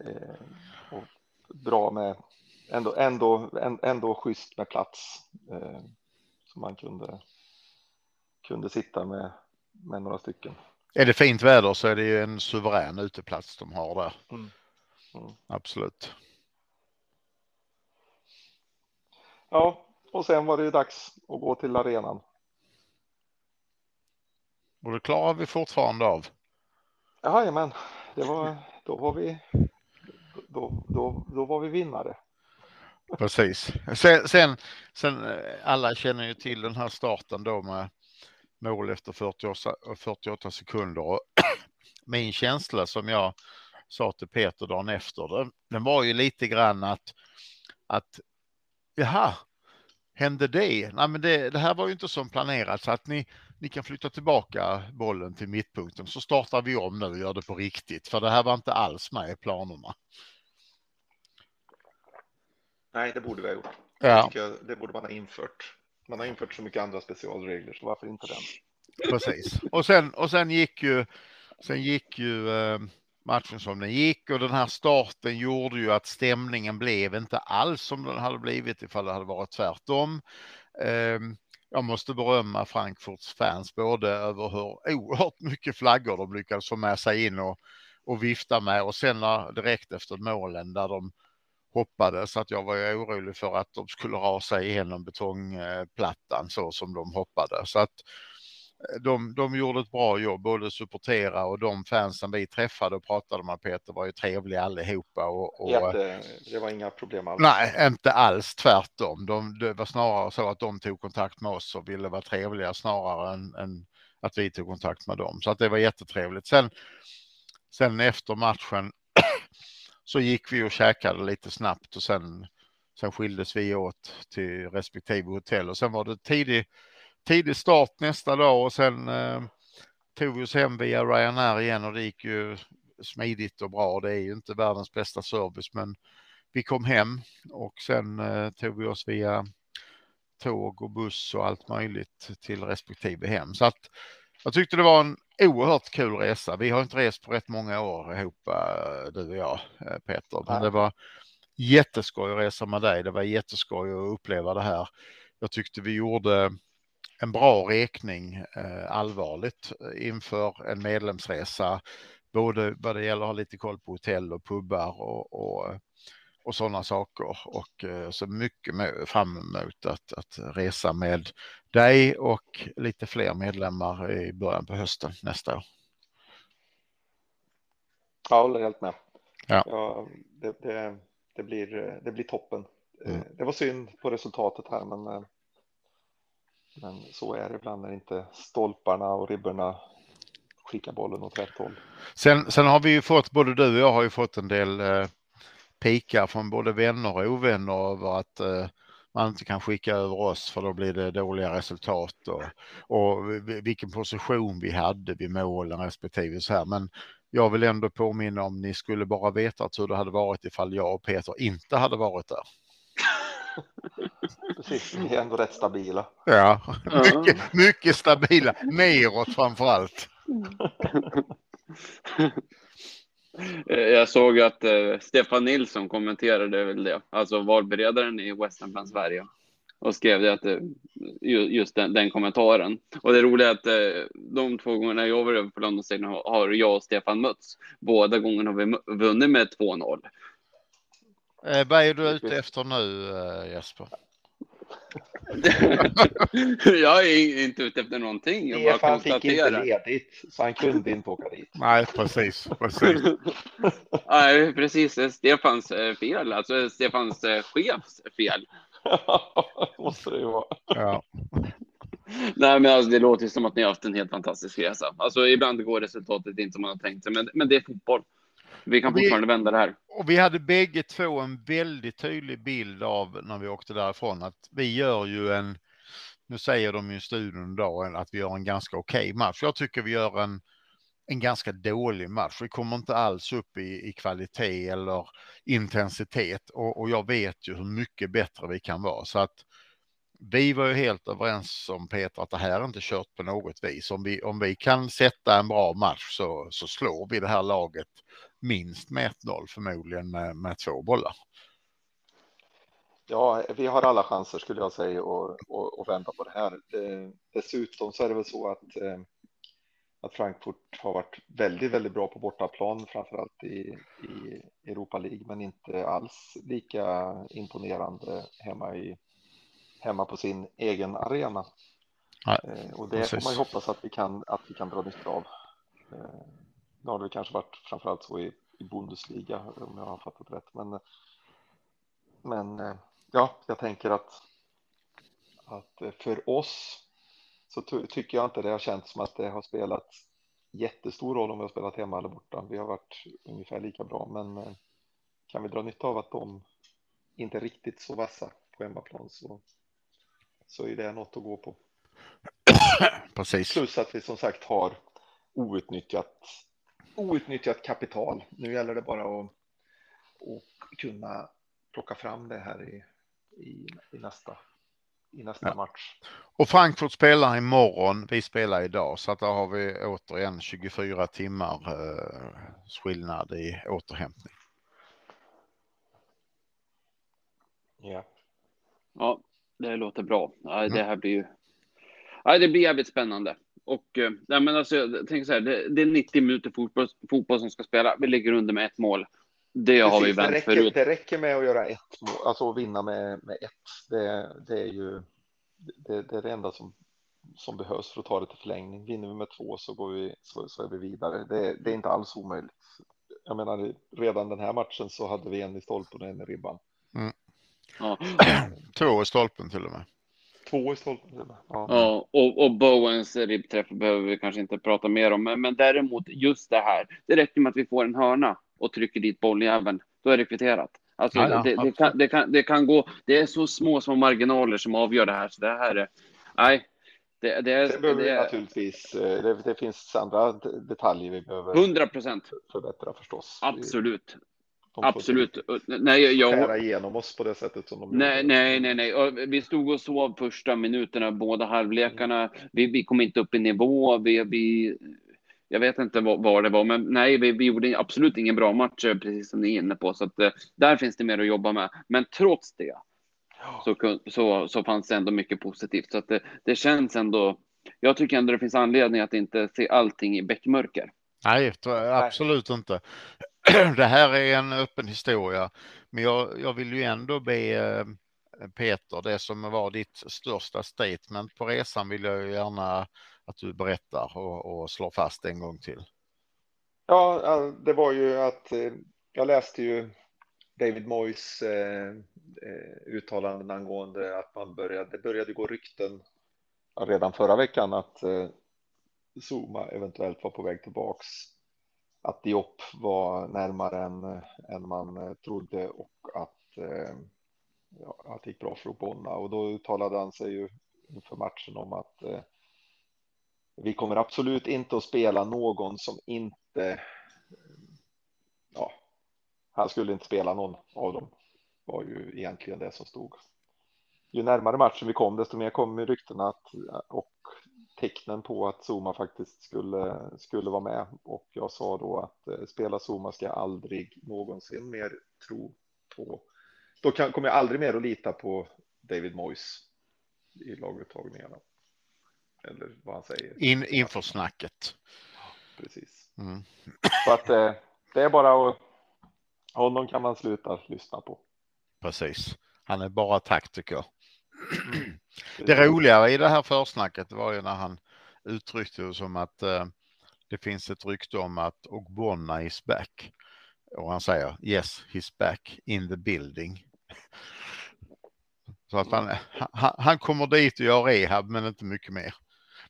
eh, och bra med ändå, ändå, ändå schysst med plats eh, som man kunde, kunde sitta med, med några stycken. Är det fint väder så är det ju en suverän uteplats de har där. Mm. Mm. Absolut. Ja, och sen var det ju dags att gå till arenan. Och det klarar vi fortfarande av. Jajamän, det var, då var vi, då, då, då var vi vinnare. Precis. Sen, sen, sen, eh, alla känner ju till den här starten då med mål efter 48, 48 sekunder. Och *clears throat* min känsla som jag sa till Peter dagen efter, den, den var ju lite grann att, att jaha, hände det? Nej, men det, det här var ju inte som planerat så att ni, ni kan flytta tillbaka bollen till mittpunkten så startar vi om nu och gör det på riktigt. För det här var inte alls med i planerna. Nej, det borde vi ha gjort. Ja. Jag, det borde man ha infört. Man har infört så mycket andra specialregler, så varför inte den? Precis. Och sen, och sen gick ju, sen gick ju eh, matchen som den gick och den här starten gjorde ju att stämningen blev inte alls som den hade blivit ifall det hade varit tvärtom. Eh, jag måste berömma Frankfurts fans både över hur oerhört mycket flaggor de lyckades få med sig in och, och vifta med och sen direkt efter målen där de hoppade så att jag var orolig för att de skulle rasa igenom betongplattan så som de hoppade. Så att eh, de, de gjorde ett bra jobb, både supportera och de fansen vi träffade och pratade med Peter var ju trevliga allihopa. Och, och, Jätte, det var inga problem alls. Nej, inte alls tvärtom. De, det var snarare så att de tog kontakt med oss och ville vara trevliga snarare än, än att vi tog kontakt med dem. Så att det var jättetrevligt. Sen, sen efter matchen så gick vi och käkade lite snabbt och sen, sen skildes vi åt till respektive hotell och sen var det tidig, tidig start nästa dag och sen eh, tog vi oss hem via Ryanair igen och det gick ju smidigt och bra. Det är ju inte världens bästa service men vi kom hem och sen eh, tog vi oss via tåg och buss och allt möjligt till respektive hem. Så att jag tyckte det var en oerhört kul resa. Vi har inte rest på rätt många år ihop, eh, du och jag, eh, Peter. Men det var jätteskoj att resa med dig. Det var jätteskoj att uppleva det här. Jag tyckte vi gjorde en bra räkning eh, allvarligt inför en medlemsresa. Både vad det gäller att ha lite koll på hotell och pubbar och, och och sådana saker och eh, så mycket fram emot att, att resa med dig och lite fler medlemmar i början på hösten nästa år. Jag håller helt med. Ja. ja det, det, det, blir, det blir toppen. Eh, mm. Det var synd på resultatet här, men, eh, men så är det ibland när inte stolparna och ribborna skickar bollen åt rätt håll. Sen, sen har vi ju fått, både du och jag har ju fått en del pikar från både vänner och ovänner över att eh, man inte kan skicka över oss för då blir det dåliga resultat och, och vilken position vi hade vid målen respektive så här. Men jag vill ändå påminna om ni skulle bara veta hur det hade varit ifall jag och Peter inte hade varit där. *laughs* Precis, ni är ändå rätt stabila. Ja, mycket, mycket stabila. Neråt framför allt. *laughs* *laughs* Eh, jag såg att uh, Stefan Nilsson kommenterade väl det, alltså valberedaren i Western Plan Sverige och skrev det att uh, just den, den, kommentaren. Och det roliga är att uh, de två gångerna jag var över på Londonsidan har jag och Stefan mötts. Båda gångerna har vi vunnit med 2-0. Eh, vad är du ute efter nu Jesper? *laughs* jag är inte ute efter någonting. Jag Stefan fick inte ledigt så han kunde inte åka dit. Nej, precis. precis. *laughs* Nej, precis. Stefans eh, fel, alltså Stefans eh, chefs fel. *laughs* måste det ju vara. Ja. Nej, men alltså, det låter som att ni har haft en helt fantastisk resa. Alltså, ibland går resultatet inte som man har tänkt sig, men, men det är fotboll. Vi kan fortfarande vi, vända det här. Och vi hade bägge två en väldigt tydlig bild av när vi åkte därifrån att vi gör ju en, nu säger de i studion idag att vi gör en ganska okej okay match. Jag tycker vi gör en, en ganska dålig match. Vi kommer inte alls upp i, i kvalitet eller intensitet och, och jag vet ju hur mycket bättre vi kan vara så att vi var ju helt överens om Peter att det här är inte kört på något vis. Om vi, om vi kan sätta en bra match så, så slår vi det här laget minst med 1-0 förmodligen med, med två bollar. Ja, vi har alla chanser skulle jag säga att vända på det här. Eh, dessutom så är det väl så att, eh, att Frankfurt har varit väldigt, väldigt bra på bortaplan, framförallt i, i Europa League, men inte alls lika imponerande hemma i hemma på sin egen arena. Nej, eh, och det precis. får man ju hoppas att vi kan att vi kan dra nytta av. Eh, nu har det kanske varit framförallt så i, i Bundesliga om jag har fattat rätt, men. Men eh, ja, jag tänker att. Att för oss så tycker jag inte det har känts som att det har spelat jättestor roll om vi har spelat hemma eller borta. Vi har varit ungefär lika bra, men kan vi dra nytta av att de inte riktigt så vassa på hemmaplan så så är det något att gå på. *coughs* Precis. Plus att vi som sagt har outnyttjat, outnyttjat kapital. Nu gäller det bara att, att kunna plocka fram det här i, i, i nästa, i nästa ja. match. Och Frankfurt spelar imorgon, vi spelar idag, så att där har vi återigen 24 timmar eh, skillnad i återhämtning. Ja. Ja, det låter bra. Det här blir ju. Det blir jävligt spännande. Och eh, ja, men alltså, jag tänker så här, det, det är 90 minuter fotboll, fotboll som ska spela. Vi ligger under med ett mål. Det Precis, har vi vänt det räcker, förut. Det räcker med att göra ett mål, alltså att vinna med, med ett. Det, det är ju det, det, är det enda som, som behövs för att ta det till förlängning. Vinner vi med två så går vi så, så är vi vidare. Det, det är inte alls omöjligt. Jag menar, redan den här matchen så hade vi en i stolpen och en i ribban. Mm. Ja. *clears throat* Två i stolpen till och med. Två i stolpen. Ja, ja och, och Bowens ribbträff behöver vi kanske inte prata mer om. Men, men däremot just det här. Det räcker med att vi får en hörna och trycker dit bolljäveln. Då är det kvitterat. Alltså, ja, ja, det, det, kan, det, kan, det kan gå. Det är så små, små marginaler som avgör det här. Så det här är. Nej, det, det, Sen behöver det, vi naturligtvis, eh, det, det, finns andra detaljer vi behöver 100 procent förbättra förstås. Absolut. Absolut. Nej, jag... Skära igenom oss på det sättet som de Nej, nej, nej, nej. Vi stod och sov första minuterna, båda halvlekarna. Vi, vi kom inte upp i nivå. Vi, vi, jag vet inte vad, vad det var, men nej, vi, vi gjorde absolut ingen bra match, eh, precis som ni är inne på. Så att, eh, där finns det mer att jobba med. Men trots det så, så, så fanns det ändå mycket positivt. Så att det, det känns ändå. Jag tycker ändå det finns anledning att inte se allting i bäckmörker. Nej, absolut inte. *clears throat* det här är en öppen historia, men jag, jag vill ju ändå be eh, Peter, det som var ditt största statement på resan vill jag ju gärna att du berättar och, och slår fast en gång till. Ja, det var ju att eh, jag läste ju David Moyes eh, eh, uttalanden angående att man började, det började gå rykten redan förra veckan att eh, Zuma eventuellt var på väg tillbaks att Diop var närmare än, än man eh, trodde och att, eh, ja, att det gick bra för Obonna och då uttalade han sig ju inför matchen om att eh, vi kommer absolut inte att spela någon som inte ja, han skulle inte spela någon av dem var ju egentligen det som stod. Ju närmare matchen vi kom, desto mer kom ryktena att och tecknen på att Zuma faktiskt skulle, skulle vara med och jag sa då att eh, spela Zuma ska jag aldrig någonsin mer tro på. Då kan, kommer jag aldrig mer att lita på David Moyes i laguttagningarna. Eller vad han säger. In, inför snacket. Precis. Mm. Så att eh, det är bara att honom kan man sluta lyssna på. Precis. Han är bara taktiker. Det roliga i det här försnacket var ju när han uttryckte det som att uh, det finns ett rykte om att Ogbonna is back. Och han säger yes, he's back in the building. Så att han, han, han kommer dit och gör rehab men inte mycket mer.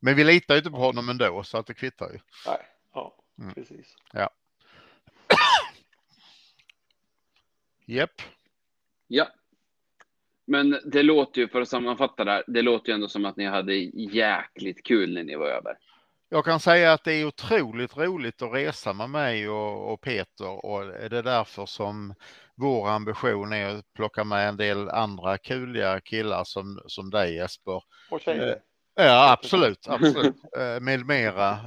Men vi litar ju inte på honom ändå så att det kvittar ju. Nej, ja, mm. precis. Ja. *coughs* Japp. Ja. Men det låter ju, för att sammanfatta det här, det låter ju ändå som att ni hade jäkligt kul när ni var över. Jag kan säga att det är otroligt roligt att resa med mig och, och Peter och det är därför som vår ambition är att plocka med en del andra kuliga killar som, som dig Jesper. Och tjejer. Eh, ja, absolut, absolut. Eh, med mera.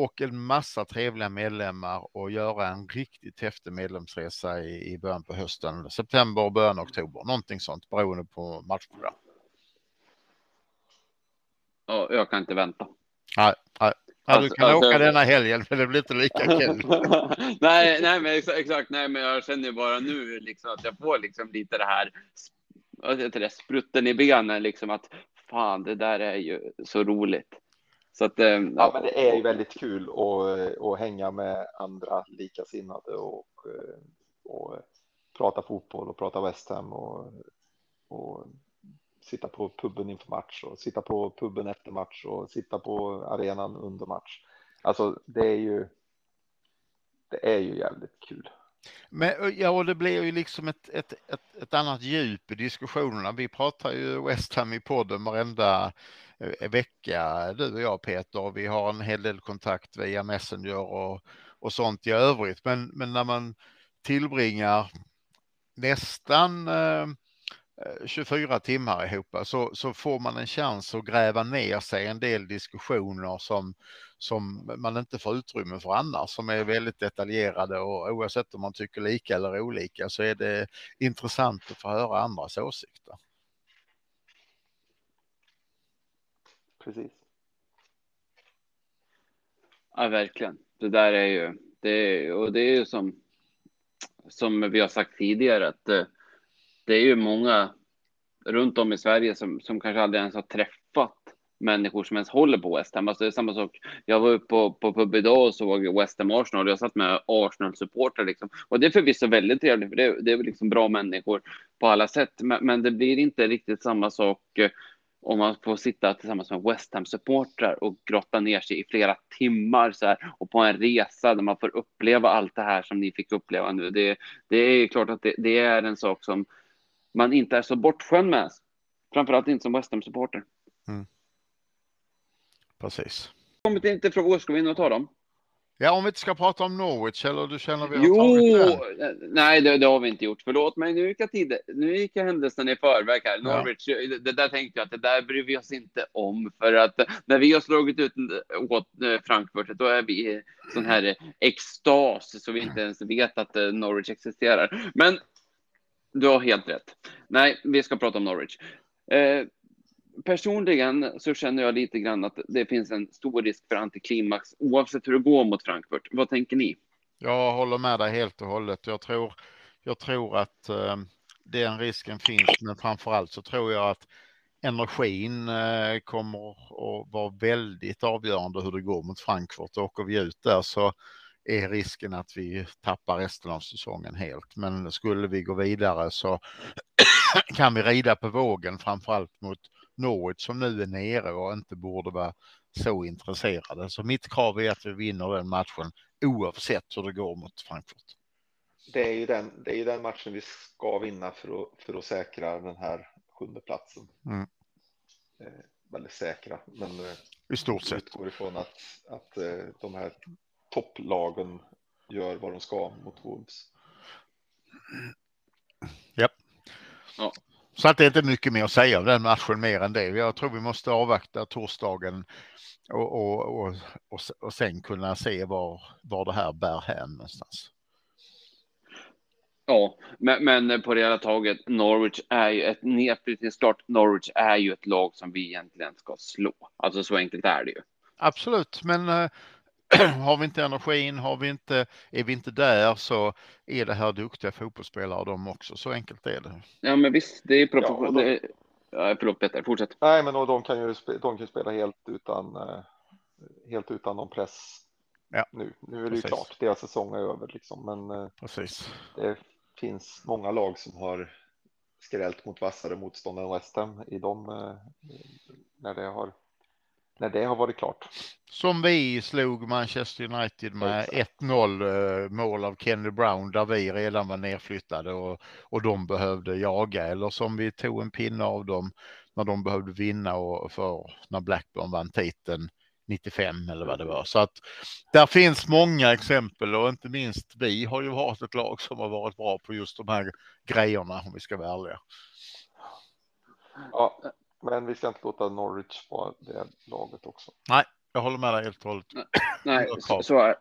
Och en massa trevliga medlemmar och göra en riktigt häftig medlemsresa i, i början på hösten, september och början av oktober, någonting sånt beroende på matchprogram. Ja, jag kan inte vänta. Nej, nej. Ja, du alltså, kan alltså, åka denna helgen, men det blir inte lika kul. *laughs* nej, nej, men exakt, exakt, nej, men jag känner bara nu liksom att jag får liksom lite det här, det, sprutten i benen, liksom att fan, det där är ju så roligt. Så att, ja, ja, men det är ju väldigt kul att, att hänga med andra likasinnade och, och prata fotboll och prata West Ham och, och sitta på puben inför match och sitta på puben efter match och sitta på arenan under match. Alltså det är ju. Det är ju jävligt kul. Men ja, och det blir ju liksom ett, ett, ett, ett annat djup i diskussionerna. Vi pratar ju West Ham i podden varenda eh, Eh, vecka, du och jag Peter. Vi har en hel del kontakt via Messenger och, och sånt i övrigt. Men, men när man tillbringar nästan eh, 24 timmar ihop så, så får man en chans att gräva ner sig en del diskussioner som, som man inte får utrymme för annars, som är väldigt detaljerade och oavsett om man tycker lika eller olika så är det intressant att få höra andras åsikter. Precis. Ja, verkligen. Det där är ju, det är, och det är ju som, som vi har sagt tidigare att eh, det är ju många runt om i Sverige som, som kanske aldrig ens har träffat människor som ens håller på West Ham. Alltså det är samma sak. Jag var uppe på, på pub idag och såg West Ham Arsenal. Jag satt med Arsenal-supportrar liksom. Och det är förvisso väldigt trevligt, för det, det är liksom bra människor på alla sätt. Men, men, det blir inte riktigt samma sak eh, om man får sitta tillsammans med West Ham-supportrar och grotta ner sig i flera timmar så här, och på en resa där man får uppleva allt det här som ni fick uppleva nu. Det, det är klart att det, det är en sak som man inte är så bortskämd med. Framförallt inte som West Ham-supporter. Mm. Precis. Kommit inte frågor, ska vi in och ta dem? Ja, om vi inte ska prata om Norwich eller du känner vi har Jo, nej det, det, har vi inte gjort. Förlåt mig, nu gick jag, tid, nu gick jag händelsen i förväg här. Norwich, ja. det, det, där tänkte jag att det där bryr vi oss inte om för att när vi har slagit ut åt eh, Frankfurt, då är vi sån här extas så vi inte ens vet att eh, Norwich existerar. Men du har helt rätt. Nej, vi ska prata om Norwich. Eh, personligen så känner jag lite grann att det finns en stor risk för antiklimax oavsett hur det går mot Frankfurt. Vad tänker ni? Jag håller med dig helt och hållet. Jag tror, jag tror att eh, den risken finns, men framför allt så tror jag att energin eh, kommer att vara väldigt avgörande hur det går mot Frankfurt. Åker vi ut där så är risken att vi tappar resten av säsongen helt. Men skulle vi gå vidare så *clears throat* kan vi rida på vågen framförallt mot Norwich som nu är nere och inte borde vara så intresserade. Så mitt krav är att vi vinner den matchen oavsett hur det går mot Frankfurt. Det är ju den, det är den matchen vi ska vinna för att, för att säkra den här sjunde platsen. Mm. Eh, väldigt säkra, men eh, i stort sett utgår ifrån att, att eh, de här topplagen gör vad de ska mot Wolves. Ja. ja. Så att det är inte mycket mer att säga om den matchen mer än det. Jag tror vi måste avvakta torsdagen och, och, och, och, och sen kunna se var, var det här bär hän någonstans. Ja, men, men på det hela taget, Norwich är ju ett nedflyttningsstart. Norwich är ju ett lag som vi egentligen ska slå. Alltså så enkelt är det ju. Absolut, men eh, *clears throat* har vi inte energin, har vi inte, är vi inte där så är det här duktiga fotbollsspelare de också. Så enkelt är det. Ja, men visst, det är professionellt. Ja, förlåt Peter, fortsätt. Nej, men de kan ju de kan spela helt utan, eh, helt utan någon press ja. nu. Nu är det ju klart, deras säsong är över liksom, men eh, Precis. det finns många lag som har skrällt mot vassare motståndare än West Ham i de när det har när det har varit klart. Som vi slog Manchester United med 1-0 eh, mål av Kenny Brown där vi redan var nedflyttade och, och de behövde jaga eller som vi tog en pinne av dem när de behövde vinna och för när Blackburn vann titeln 95 eller vad det var. Så att där finns många exempel och inte minst vi har ju varit ett lag som har varit bra på just de här grejerna om vi ska vara ärliga. Ja, men vi ska inte låta Norwich vara det laget också. Nej, jag håller med dig helt och hållet. Nej, så, är,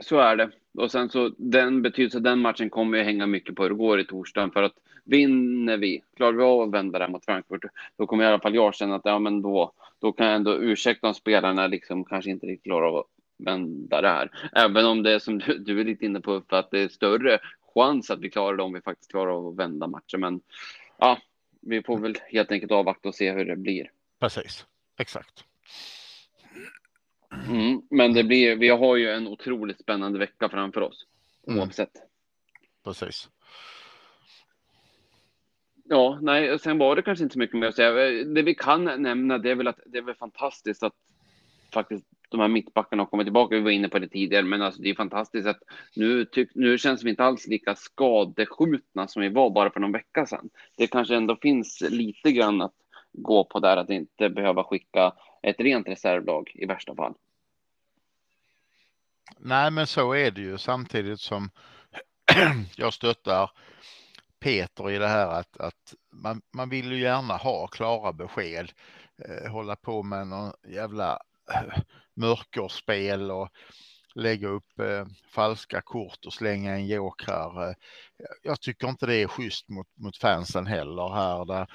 så är det. Och sen så den betydelsen, den matchen kommer ju hänga mycket på hur det går i torsdagen. För att vinner vi, klarar vi av att vända det mot Frankfurt, då kommer i alla fall jag känna att ja, men då, då kan jag ändå ursäkta om spelarna liksom kanske inte riktigt klarar av att vända det här. Även om det är som du, du är lite inne på, för att det är större chans att vi klarar det om vi faktiskt klarar av att vända matchen. Men ja, vi får väl helt enkelt avvakta och se hur det blir. Precis, exakt. Mm, men det blir, vi har ju en otroligt spännande vecka framför oss, mm. oavsett. Precis. Ja, nej, sen var det kanske inte så mycket mer att säga. Det vi kan nämna, det är väl att det är väl fantastiskt att faktiskt de här mittbackarna har kommit tillbaka. Vi var inne på det tidigare, men alltså det är fantastiskt att nu, tyck, nu känns vi inte alls lika skadeskjutna som vi var bara för någon vecka sedan. Det kanske ändå finns lite grann att gå på där, att inte behöva skicka ett rent reservlag i värsta fall. Nej, men så är det ju samtidigt som *clears throat* jag stöttar Peter i det här att, att man, man vill ju gärna ha klara besked. Eh, hålla på med någon jävla Eh, mörkerspel och lägga upp eh, falska kort och slänga en joker. Eh. Jag tycker inte det är schysst mot, mot fansen heller här där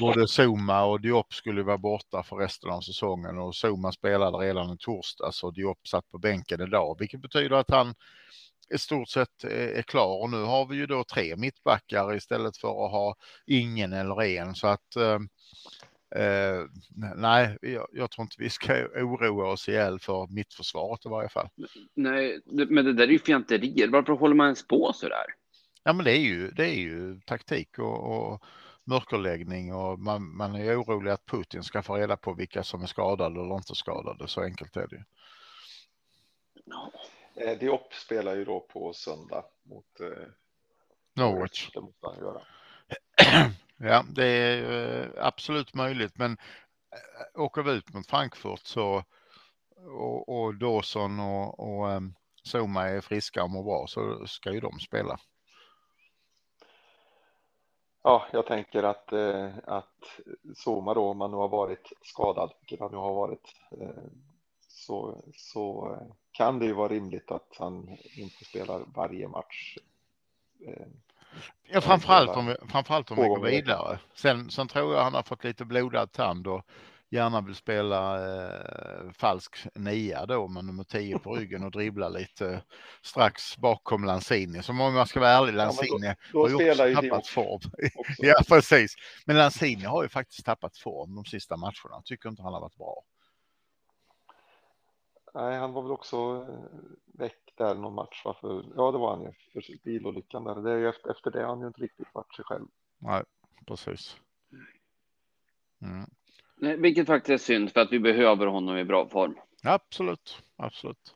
både Zuma och Diop skulle vara borta för resten av säsongen och Zuma spelade redan i torsdags och Diop satt på bänken idag, vilket betyder att han i stort sett eh, är klar och nu har vi ju då tre mittbackar istället för att ha ingen eller en så att eh, Eh, nej, jag, jag, tror inte vi ska oroa oss ihjäl för mittförsvaret i varje fall. Nej, men det där är ju fjanterier. Varför håller man ens på så där? Ja, men det är ju, det är ju taktik och, och mörkerläggning och man, man är orolig att Putin ska få reda på vilka som är skadade eller inte skadade. Så enkelt är det ju. Eh, Diop spelar ju då på söndag mot eh, Norwich. Det måste han göra. *clears throat* Ja, det är eh, absolut möjligt, men eh, åker vi ut mot Frankfurt så och, och Dawson och, och ehm, Zuma är friska och mår bra så ska ju de spela. Ja, jag tänker att, eh, att Zuma då, om man nu har varit skadad, vilket han nu har varit, eh, så, så eh, kan det ju vara rimligt att han inte spelar varje match. Eh, Ja, framförallt om framförallt om vi går vidare. Sen, sen tror jag han har fått lite blodad tand och gärna vill spela eh, falsk nia då med nummer 10 på ryggen och dribbla lite strax bakom Lanzini. Som om man ska vara ärlig, Lanzini ja, då, då har ju också tappat form. *laughs* Ja, precis. Men Lanzini har ju faktiskt tappat form de sista matcherna. Tycker inte han har varit bra. Nej, han var väl också eh, väck där någon match. Varför? Ja, det var han ju för bilolyckan där. Det är ju efter, efter det han ju inte riktigt varit sig själv. Nej, precis. Mm. Nej, vilket faktiskt är synd för att vi behöver honom i bra form. Absolut, absolut.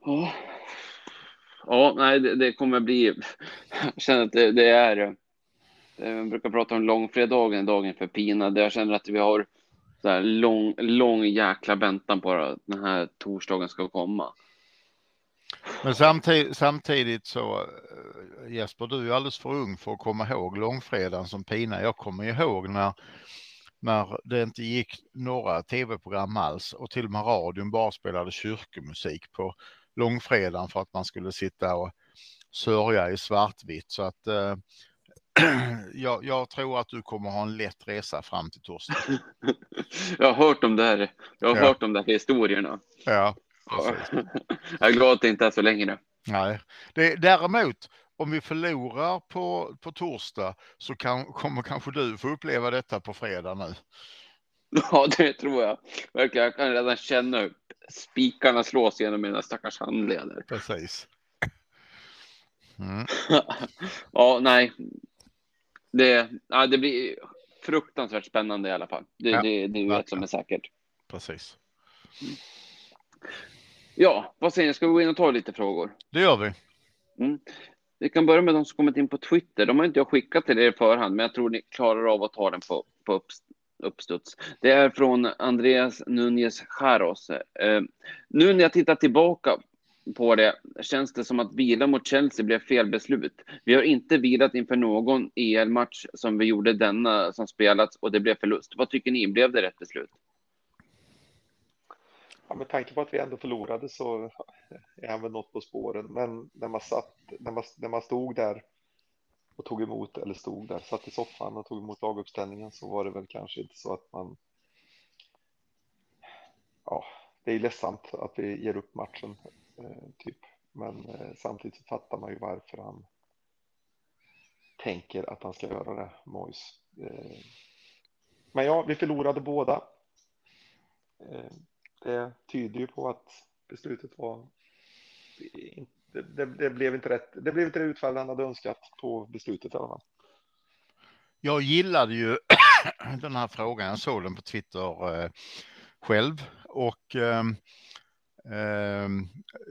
Ja, ja nej, det, det kommer bli. Jag känner att det, det är. Jag brukar prata om långfredagen, dagen för pinad. Jag känner att vi har så här lång, lång jäkla väntan på att den här torsdagen ska komma. Men samtidigt, samtidigt så eh, Jesper, du är alldeles för ung för att komma ihåg långfredagen som pina. Jag kommer ihåg när, när det inte gick några tv-program alls och till och med radion bara spelade kyrkomusik på långfredagen för att man skulle sitta och sörja i svartvitt. Så att eh, *clears throat* jag, jag, tror att du kommer ha en lätt resa fram till torsdag. *laughs* jag har hört om det här. Jag har ja. hört om de här historierna. Ja, *laughs* jag är glad att det inte är så länge nu. Nej, det, däremot om vi förlorar på, på torsdag så kan, kommer kanske du få uppleva detta på fredag nu. *laughs* Ja, det tror jag. Verkligen, jag kan redan känna hur spikarna slås genom mina stackars handleder. Precis. Mm. ja, nej. Det, ja, det blir fruktansvärt spännande i alla fall. Det, ja, det, det är ju ett som är säkert. Precis. Ja, vad säger ni? Ska vi gå in och ta lite frågor? Det gör vi. Mm. Vi kan börja med de som kommit in på Twitter. De har inte jag skickat till er i förhand, men jag tror ni klarar av att ta den på, på uppstuds. Det är från Andreas Nunez Jaros. Eh, nu när jag tittar tillbaka på det känns det som att vila mot Chelsea blev fel beslut. Vi har inte vilat inför någon EL-match som vi gjorde denna som spelats och det blev förlust. Vad tycker ni? Blev det rätt beslut? Ja, med tanke på att vi ändå förlorade så är han väl något på spåren. Men när man satt, när man, när man stod där och tog emot, eller stod där, satt i soffan och tog emot laguppställningen så var det väl kanske inte så att man. Ja, det är ledsamt att vi ger upp matchen Eh, typ, men eh, samtidigt så fattar man ju varför han. Tänker att han ska göra det, Mois. Eh, men ja, vi förlorade båda. Det tyder ju på att beslutet var det, det, det, blev inte rätt. Det blev inte det utfall han hade önskat på beslutet i alla fall. Jag gillade ju *clears throat* den här frågan. Jag såg den på Twitter eh, själv och eh,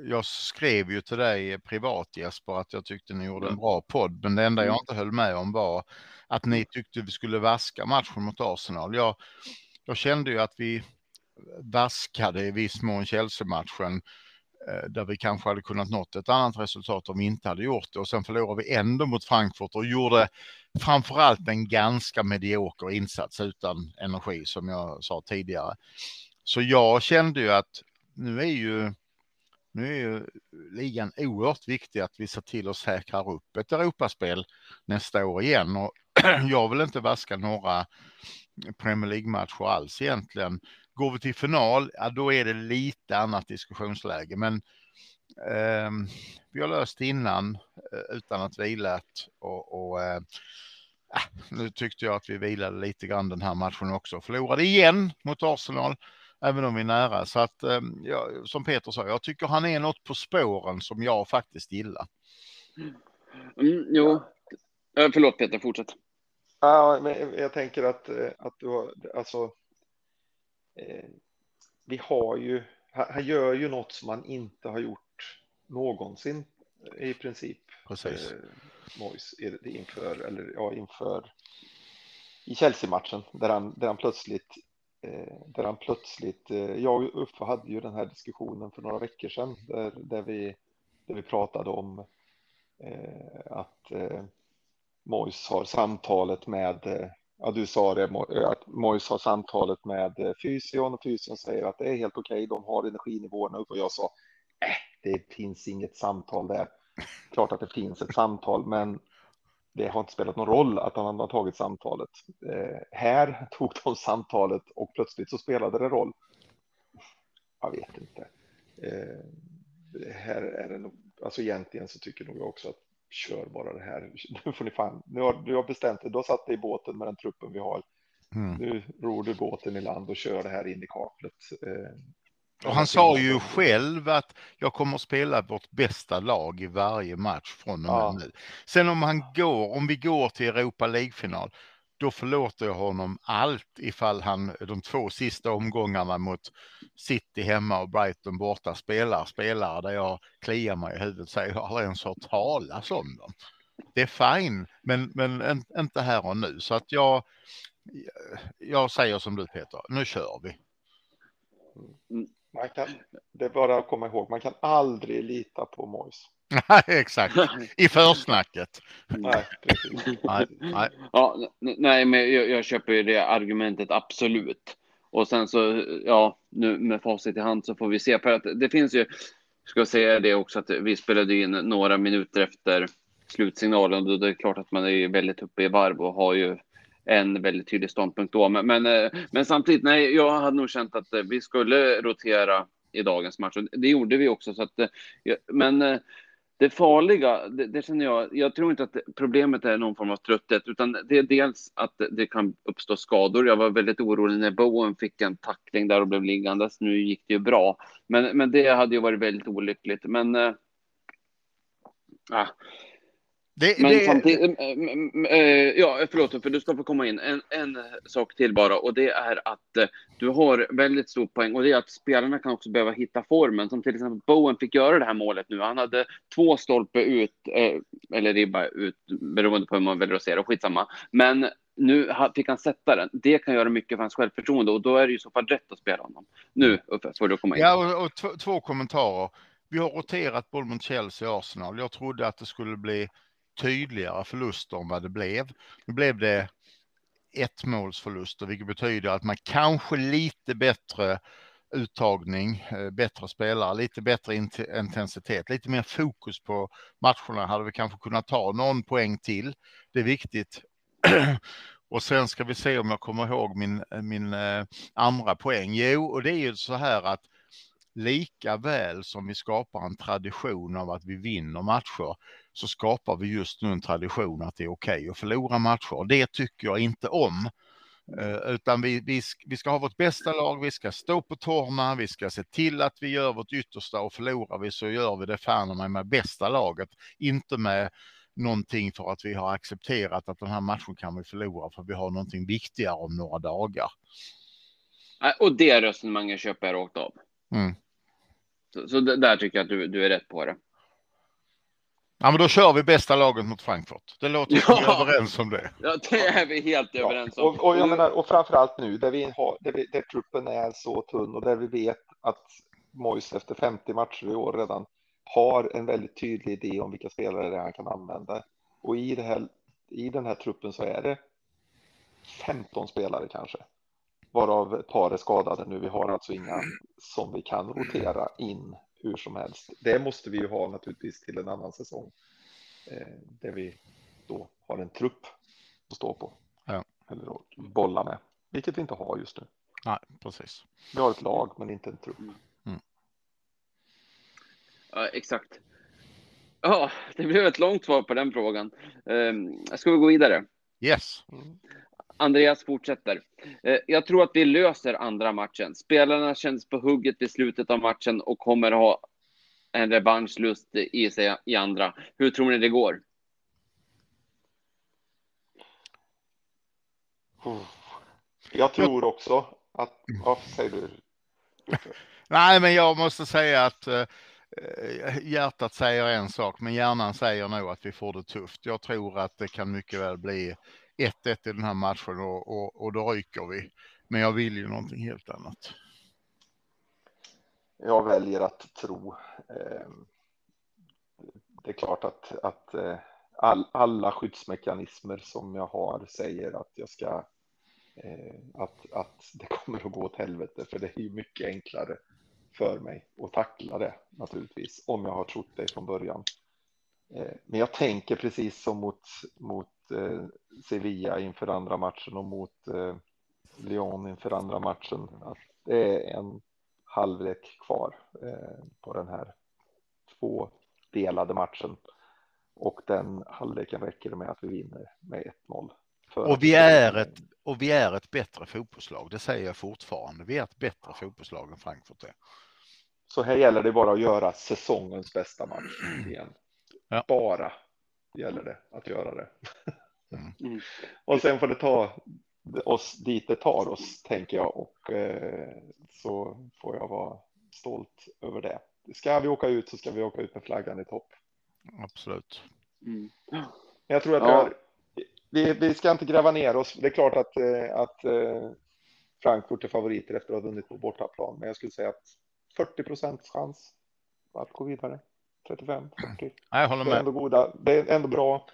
jag skrev ju till dig privat Jesper att jag tyckte ni gjorde en bra podd, men det enda jag mm. inte höll med om var att ni tyckte vi skulle vaska matchen mot Arsenal. Jag, jag kände ju att vi vaskade i viss mån Chelsea-matchen eh, där vi kanske hade kunnat nått ett annat resultat om vi inte hade gjort det och sen förlorade vi ändå mot Frankfurt och gjorde framförallt en ganska medioker insats utan energi som jag sa tidigare. Så jag kände ju att nu är ju nu är ju ligan oerhört viktig att vi ser till att säkra upp ett Europaspel nästa år igen och *clears throat* jag vill inte vaska några Premier League-matcher alls egentligen. Går vi till final, ja, då är det lite annat diskussionsläge. Men eh, vi har löst innan eh, utan att vilat och, och eh, ah, nu tyckte jag att vi vilade lite grann den här matchen också. Förlorade igen mot Arsenal, även om vi är nära. Så att, eh, ja, som Peter sa, jag tycker han är något på spåren som jag faktiskt gillar. Mm, jo, förlåt Peter, fortsätt. Ja, men jag tänker att, eh, att du har, alltså, eh, vi har ju, han gör ju något som man inte har gjort någonsin i princip. Precis. Eh, Mois inför, eller ja, inför i Chelsea-matchen där han, där han plötsligt eh, Eh, där han plötsligt, eh, jag och Uffe hade ju den här diskussionen för några veckor sedan där, där, vi, där vi pratade om eh, att eh, Mois har samtalet med eh, ja, du sa det, eh, att Mojs har samtalet med eh, fysion och fysion säger att det är helt okej, okay, de har energinivåerna upp och jag sa, äh, det finns inget samtal där. Klart att det finns ett samtal, men det har inte spelat någon roll att han har tagit samtalet. Eh, här *laughs* tog de samtalet och plötsligt så spelade det roll. Jag vet inte. Eh, här är det nog, alltså egentligen så tycker nog jag också att kör bara det här. *laughs* Nu får ni fan, nu har du har bestämt dig. Du har satt dig i båten med den truppen vi har. Mm. Nu ror du båten i land och kör det här in i kaklet. Eh, och han sa ju själv att jag kommer att spela vårt bästa lag i varje match från och med ja. nu. Sen om han går, om vi går till Europa League-final, då förlåter jag honom allt ifall han de två sista omgångarna mot City hemma och Brighton borta spelar spelare där jag kliar mig i huvudet säger jag aldrig ens hört talas om dem. Det är fine, men, men inte här och nu. Så att jag, jag säger som du Peter, nu kör vi. Man kan, det är bara att komma ihåg, man kan aldrig lita på Mois. Nej, exakt. I försnacket. *laughs* nej, precis. Nej, nej. Ja, nej, men jag, jag köper ju det argumentet absolut. Och sen så, ja, nu med facit i hand så får vi se. För att det finns ju, ska jag säga det också, att vi spelade in några minuter efter slutsignalen. Och det är klart att man är väldigt uppe i varv och har ju en väldigt tydlig ståndpunkt då. Men, men, eh, men samtidigt, nej, jag hade nog känt att eh, vi skulle rotera i dagens match. Och det gjorde vi också. Så att, eh, men det farliga, det, det, känner jag, jag tror inte att problemet är någon form av trötthet, utan det är dels att det kan uppstå skador. Jag var väldigt orolig när Bowen fick en tackling där och blev liggandes. Alltså, nu gick det ju bra, men, men det hade ju varit väldigt olyckligt. Men äh, det, men det... samtidigt, äh, ja, förlåt, för du ska få komma in. En, en sak till bara, och det är att du har väldigt stor poäng och det är att spelarna kan också behöva hitta formen. Som till exempel Bowen fick göra det här målet nu. Han hade två stolpe ut, äh, eller ribba ut, beroende på hur man väljer att se det, skitsamma. Men nu fick han sätta den. Det kan göra mycket för hans självförtroende och då är det i så fall rätt att spela honom. Nu, Uffe, får du komma in. Ja, och, och två kommentarer. Vi har roterat boll mot Chelsea och Arsenal. Jag trodde att det skulle bli tydligare förluster än vad det blev. Nu blev det ett målsförluster, vilket betyder att man kanske lite bättre uttagning, eh, bättre spelare, lite bättre intensitet, lite mer fokus på matcherna hade vi kanske kunnat ta någon poäng till. Det är viktigt. *clears throat* Och sen ska vi se om jag kommer ihåg min, min eh, andra poäng. Jo, och det är ju så här att lika väl som vi skapar en tradition av att vi vinner matcher så skapar vi just nu en tradition att det är okej okay att förlora matcher. Det tycker jag inte om. Uh, utan vi, vi, vi ska ha vårt bästa lag, vi ska stå på tårna, vi ska se till att vi gör vårt yttersta och förlorar vi så gör vi det fan med, med bästa laget. Inte med någonting för att vi har accepterat att den här matchen kan vi förlora för vi har någonting viktigare om några dagar. Och det resonemanget köper jag rakt av. Mm. Så, så där tycker jag att du, du är rätt på det. Ja, men då kör vi bästa laget mot Frankfurt. Det låter som ja. vi är överens om det. Ja, det är vi helt ja. överens om. Och, och, jag menar, och framförallt nu där, vi har, där, vi, där truppen är så tunn och där vi vet att Moise efter 50 matcher i år redan har en väldigt tydlig idé om vilka spelare det är han kan använda. Och i, det här, i den här truppen så är det 15 spelare kanske varav ett par är skadade nu. Vi har alltså inga som vi kan rotera in hur som helst. Det måste vi ju ha naturligtvis till en annan säsong eh, där vi då har en trupp att stå på. Ja. Eller att bolla med, vilket vi inte har just nu. Nej, precis. Vi har ett lag, men inte en trupp. Mm. Ja, exakt. Ja, det blev ett långt svar på den frågan. Um, ska vi gå vidare? Yes. Mm. Andreas fortsätter. Eh, jag tror att vi löser andra matchen. Spelarna känns på hugget i slutet av matchen och kommer ha en revanschlust i sig i andra. Hur tror ni det går? Jag tror också att, vad säger du? Nej, men jag måste säga att uh, hjärtat säger en sak, men hjärnan säger nog att vi får det tufft. Jag tror att det kan mycket väl bli 1-1 i den här matchen och, och, och då ryker vi. Men jag vill ju någonting helt annat. Jag väljer att tro. Eh, det är klart att, att eh, all, alla skyddsmekanismer som jag har säger att jag ska eh, att, att det kommer att gå åt helvete, för det är ju mycket enklare för mig att tackla det naturligtvis, om jag har trott det från början. Men jag tänker precis som mot, mot Sevilla inför andra matchen och mot eh, Lyon inför andra matchen. Att det är en halvlek kvar eh, på den här två delade matchen. Och den halvleken räcker med att vi vinner med 1-0. Och vi, är ett, och vi är ett bättre fotbollslag, det säger jag fortfarande. Vi är ett bättre fotbollslag än Frankfurt är. Så här gäller det bara att göra säsongens bästa match igen. Ja. Bara gäller det att göra det. Mm. och sen får det ta oss dit det tar oss, tänker jag, och eh, så får jag vara stolt över det. Ska vi åka ut så ska vi åka ut med flaggan i topp. Absolut. Mm. Jag tror att ja. vi, vi ska inte gräva ner oss. Det är klart att, eh, att eh, Frankfurt är favoriter efter att ha vunnit på bortaplan, men jag skulle säga att 40 procents chans att gå vidare. 35, 40. Jag håller med. Det är ändå, goda, det är ändå bra.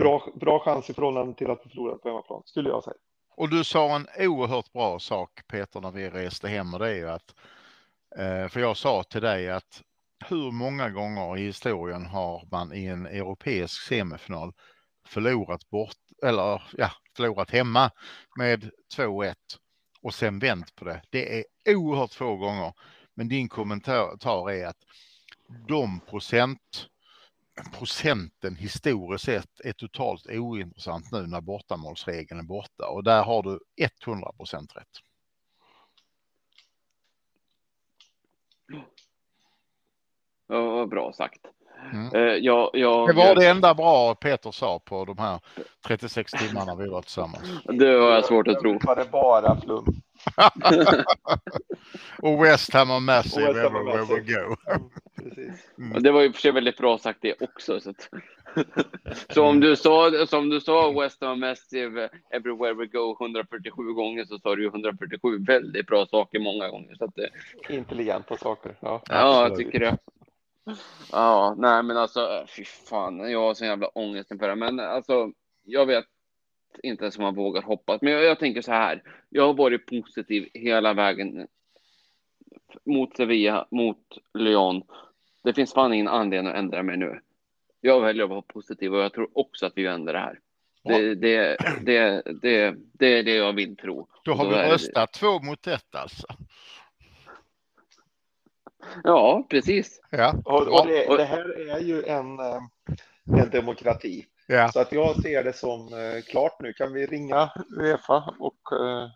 Bra, bra chans i förhållande till att vi förlorar på hemmaplan, skulle jag säga. Och du sa en oerhört bra sak, Peter, när vi reste hem och det är ju att, eh, för jag sa till dig att hur många gånger i historien har man i en europeisk semifinal förlorat bort, eller ja, förlorat hemma med 2-1 och sen vänt på det. Det är oerhört få gånger. Men din kommentar är att de procent procenten historiskt sett är totalt ointressant nu när bortamålsregeln är borta och där har du 100 procent rätt. Ja, bra sagt. Mm. Uh, jag, jag, det var det enda bra Peter sa på de här 36 timmarna vi var tillsammans. Det har jag svårt att tro. Var det bara flum? *laughs* och West Ham och Massive everywhere we go. Mm. Det var ju för sig väldigt bra sagt det också. Så, att... *laughs* så om du sa, som du sa West Ham Massive everywhere we go 147 gånger så sa du ju 147 väldigt bra saker många gånger. Så att det... Intelligenta saker. Ja, ja jag tycker det. Ja, nej men alltså fy fan, jag har så jävla ångest inför det. Men alltså, jag vet inte ens om man vågar hoppas. Men jag, jag, tänker så här. Jag har varit positiv hela vägen mot Sevilla, mot Lyon. Det finns fan ingen anledning att ändra mig nu. Jag väljer att vara positiv och jag tror också att vi vänder det här. Det, det, det, det, det är det jag vill tro. Då har vi röstat två mot ett alltså. Ja, precis. Ja. Och, och det, det, här är ju en, eh, en demokrati. Ja. Så att jag ser det som eh, klart nu. Kan vi ringa Uefa och eh,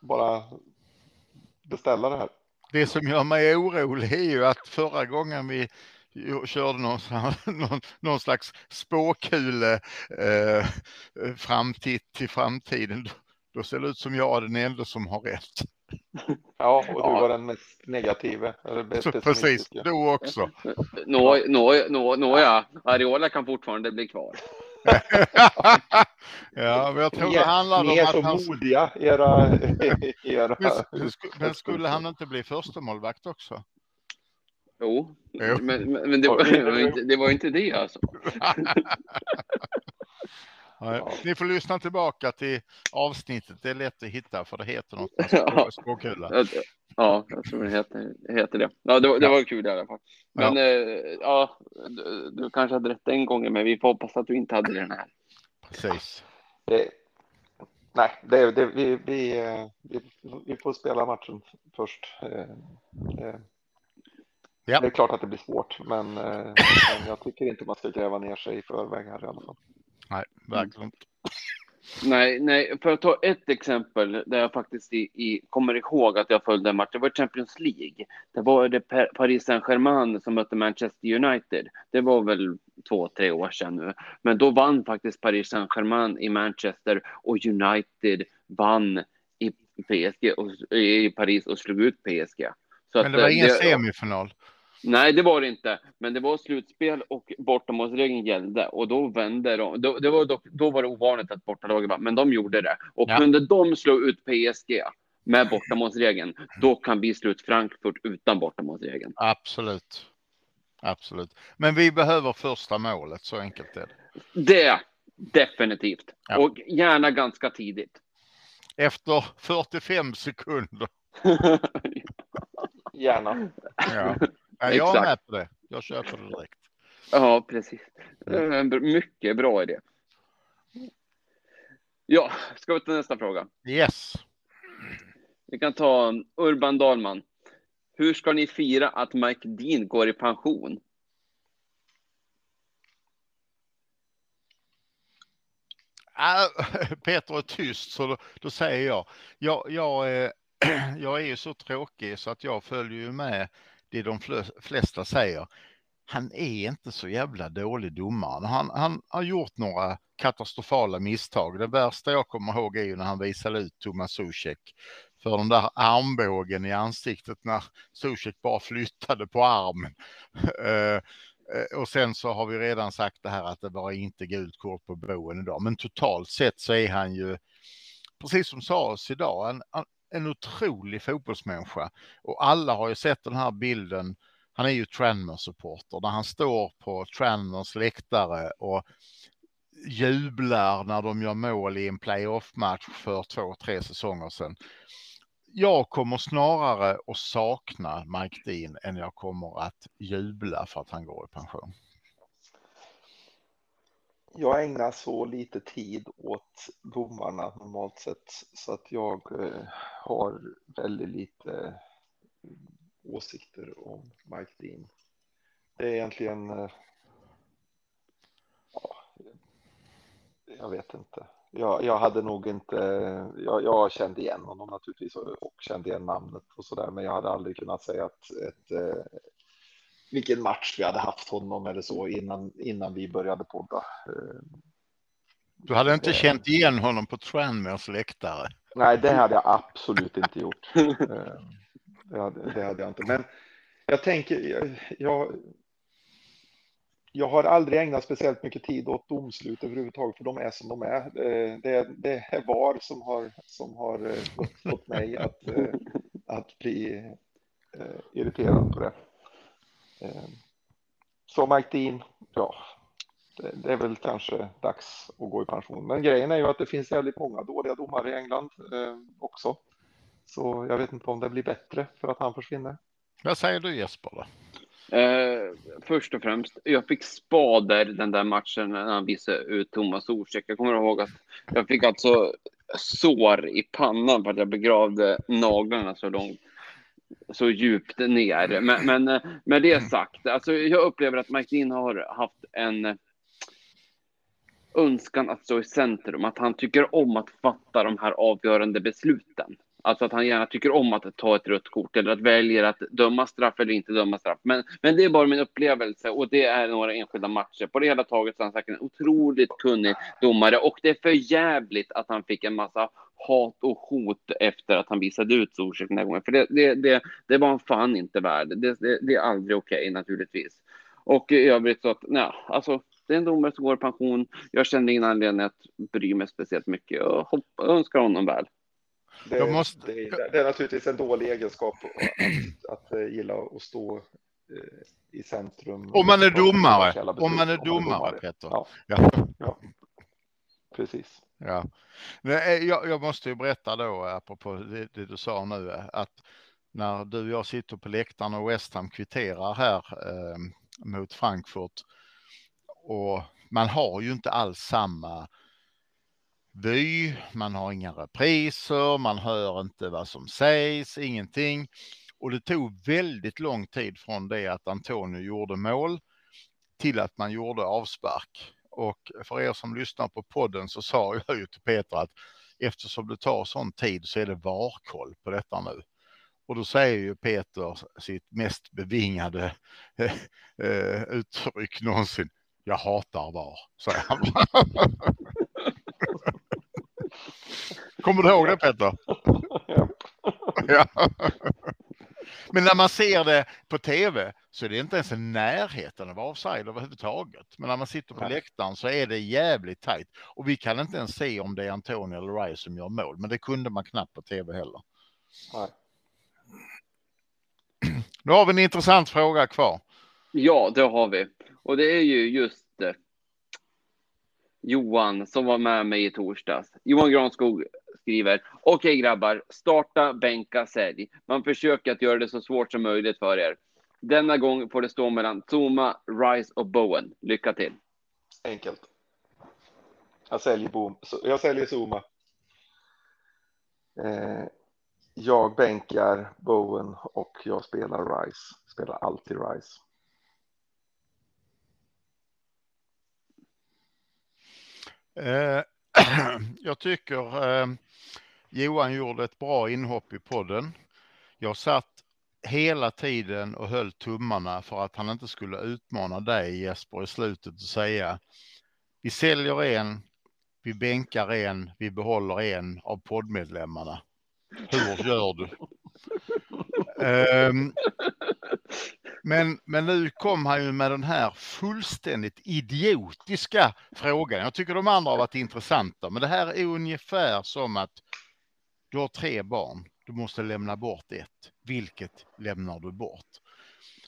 bara beställa det här? Det som gör mig orolig är ju att förra gången vi körde någon, *laughs* någon, någon slags spåkule eh, framtid till framtiden. Då ser det ut som jag är den enda som har rätt. Ja, och du ja. var den mest negativa. Precis, du också. Nå, nå, nå, nåja, Ariola kan fortfarande bli kvar. *laughs* ja, men jag tror det handlar om att han... modiga, era... *laughs* era... Men *laughs* skulle han inte bli första målvakt också? Jo, jo. men, men det, var, det var inte det alltså. Ja. Ni får lyssna tillbaka till avsnittet. Det är lätt att hitta för det heter något spåkula. *laughs* Ja, jag tror det heter, heter det. Ja, det, det var kul i alla fall. Men ja, eh, ja du, du, kanske hade rätt en gång, men vi får hoppas att du inte hade den här. Precis. Det, nej, det, det, vi, vi, eh, vi, vi, får spela matchen först. Eh, ja. Det är klart att det blir svårt, men, men jag tycker inte man ska gräva ner sig i förväg här i alla fall. Nej, verkligen inte. Nej, nej, för att ta ett exempel där jag faktiskt i, i, kommer ihåg att jag följde en match. Det var Champions League. Det var det Paris Saint-Germain som mötte Manchester United. Det var väl två, tre år sedan nu. Men då vann faktiskt Paris Saint-Germain i Manchester och United vann i PSG och, i Paris och slog ut PSG. Så Men det var ingen det, semifinal? Nej, det var det inte. Men det var slutspel och bortamålsregeln gällde och då vände de. Då, det var dock, då var det ovanligt att bortalaget vann, men de gjorde det. Och ja. kunde de slå ut PSG med bortamålsregeln, då kan vi slå ut Frankfurt utan bortamålsregeln. Absolut. Absolut. Men vi behöver första målet, så enkelt är det. Det, definitivt. Ja. Och gärna ganska tidigt. Efter 45 sekunder. *laughs* gärna. Ja. Ja, jag är med på det. Jag köper det direkt. Ja, precis. Mycket bra idé. Ja, ska vi ta nästa fråga? Yes. Vi kan ta Urban Dahlman. Hur ska ni fira att Mike Dean går i pension? Äh, *laughs* Peter är tyst, så då, då säger jag. Jag, jag, är, *clears throat* jag är ju så tråkig så att jag följer ju med det de flesta säger. Han är inte så jävla dålig domare. Han, han har gjort några katastrofala misstag. Det värsta jag kommer ihåg är ju när han visade ut Thomas Zuzek för den där armbågen i ansiktet när Zuzek bara flyttade på armen. *laughs* Eh, eh, och sen så har vi redan sagt det här att det var inte gult kort på boen idag. Men totalt sett så är han ju, precis som sades idag, en, en otrolig fotbollsmänniska och alla har ju sett den här bilden. Han är ju Tranmere-supporter när han står på Tranmers läktare och jublar när de gör mål i en playoff-match för två, tre säsonger sedan. Jag kommer snarare att sakna Mike Dean än jag kommer att jubla för att han går i pension jag ägnar så lite tid åt domarna normalt sett så att jag eh, har väldigt lite åsikter om Mike Dean. Det är egentligen, eh, jag vet inte. Jag, jag hade nog inte, jag, jag, kände igen honom naturligtvis och, och kände igen namnet och så där, men jag hade aldrig kunnat säga att ett, eh, vilken match vi hade haft honom eller så innan, innan vi började podda. Eh, du hade inte känt igen honom på Tranmeres läktare? Nej, det hade jag absolut inte gjort. *laughs* Eh, det hade, det hade jag inte. Men jag tänker, jag, jag, har aldrig ägnat speciellt mycket tid åt domslut överhuvudtaget, för de är som de är. Eh, det, det är VAR som har, som har eh, fått, fått mig att, att bli irriterad på det. Så Mike Dean, ja, det är väl kanske dags att gå i pension. Men grejen är ju att det finns väldigt många dåliga domare i England eh, också. Så jag vet inte om det blir bättre för att han försvinner. Vad säger du Jesper? Då? Eh, först och främst, jag fick spader den där matchen när han visade ut Thomas Orsek. Jag kommer ihåg att jag fick alltså sår i pannan för att jag begravde naglarna så långt så djupt ner. Men, men eh, med det sagt, alltså jag upplever att Mike Dean har haft en önskan att stå i centrum, att han tycker om att fatta de här avgörande besluten. Alltså att han gärna tycker om att ta ett rött kort eller att välja att döma straff eller inte döma straff. Men, men det är bara min upplevelse och det är några enskilda matcher. På det hela taget så är han säkert en otroligt kunnig domare och det är för jävligt att han fick en massa hat och hot efter att han visade ut Zuzek den här gången. För det, det, det, det var han fan inte värd. Det, det, det är aldrig okej okay, naturligtvis. Och i övrigt så att, nej, alltså det är en domare som går i pension. Jag kände ingen anledning att bry mig speciellt mycket och hopp, önskar honom väl. Det, måste... det, är, det, är naturligtvis en dålig egenskap att, att, att gilla att stå eh, i centrum. Om man är domare. Om man är domare, Peter. Ja. Ja. Precis. Ja. Eh, jag, jag måste ju berätta då, eh, apropå det, det du sa nu, eh, att när du och jag sitter på läktaren och West Ham kvitterar här eh, mot Frankfurt och man har ju inte alls samma vy, man har inga repriser, man hör inte vad som sägs, ingenting. Och det tog väldigt lång tid från det att Antonio gjorde mål till att man gjorde avspark. Och för er som lyssnar på podden så sa jag *laughs* ju till Peter att eftersom det tar sån tid så är det varkoll på detta nu. Och då säger ju Peter sitt mest bevingade *laughs* eh, uttryck någonsin. Jag hatar VAR, säger han. *laughs* Kommer du ihåg det Petter? ja. Men när man ser det på tv så är det inte ens i närheten av offside överhuvudtaget. Men när man sitter på Nej. läktaren så är det jävligt tajt. Och vi kan inte ens se om det är Antonio eller Rice som gör mål. Men det kunde man knappt på tv heller. Nej. Nu har vi en intressant fråga kvar. Ja, det har vi. Och det är ju just eh, Johan som var med mig i torsdags. Johan Granskog skriver. Okej okay, grabbar, starta, bänka, sälj. Man försöker att göra det så svårt som möjligt för er. Denna gång får det stå mellan Zuma, Rice och Bowen. Lycka till. Enkelt. Jag säljer, boom. jag säljer Zuma. Eh, jag bänkar Bowen och jag spelar Rice. Spelar alltid Rice. Eh, *clears throat* jag tycker eh, Johan gjorde ett bra inhopp i podden. Jag satt hela tiden och höll tummarna för att han inte skulle utmana dig Jesper i slutet och säga vi säljer en, vi bänkar en, vi behåller en av poddmedlemmarna. Hur gör du? um, *laughs* men, men nu kom han ju med den här fullständigt idiotiska frågan. Jag tycker de andra har varit intressanta, men det här är ungefär som att du har tre barn. Du måste lämna bort ett. Vilket lämnar du bort?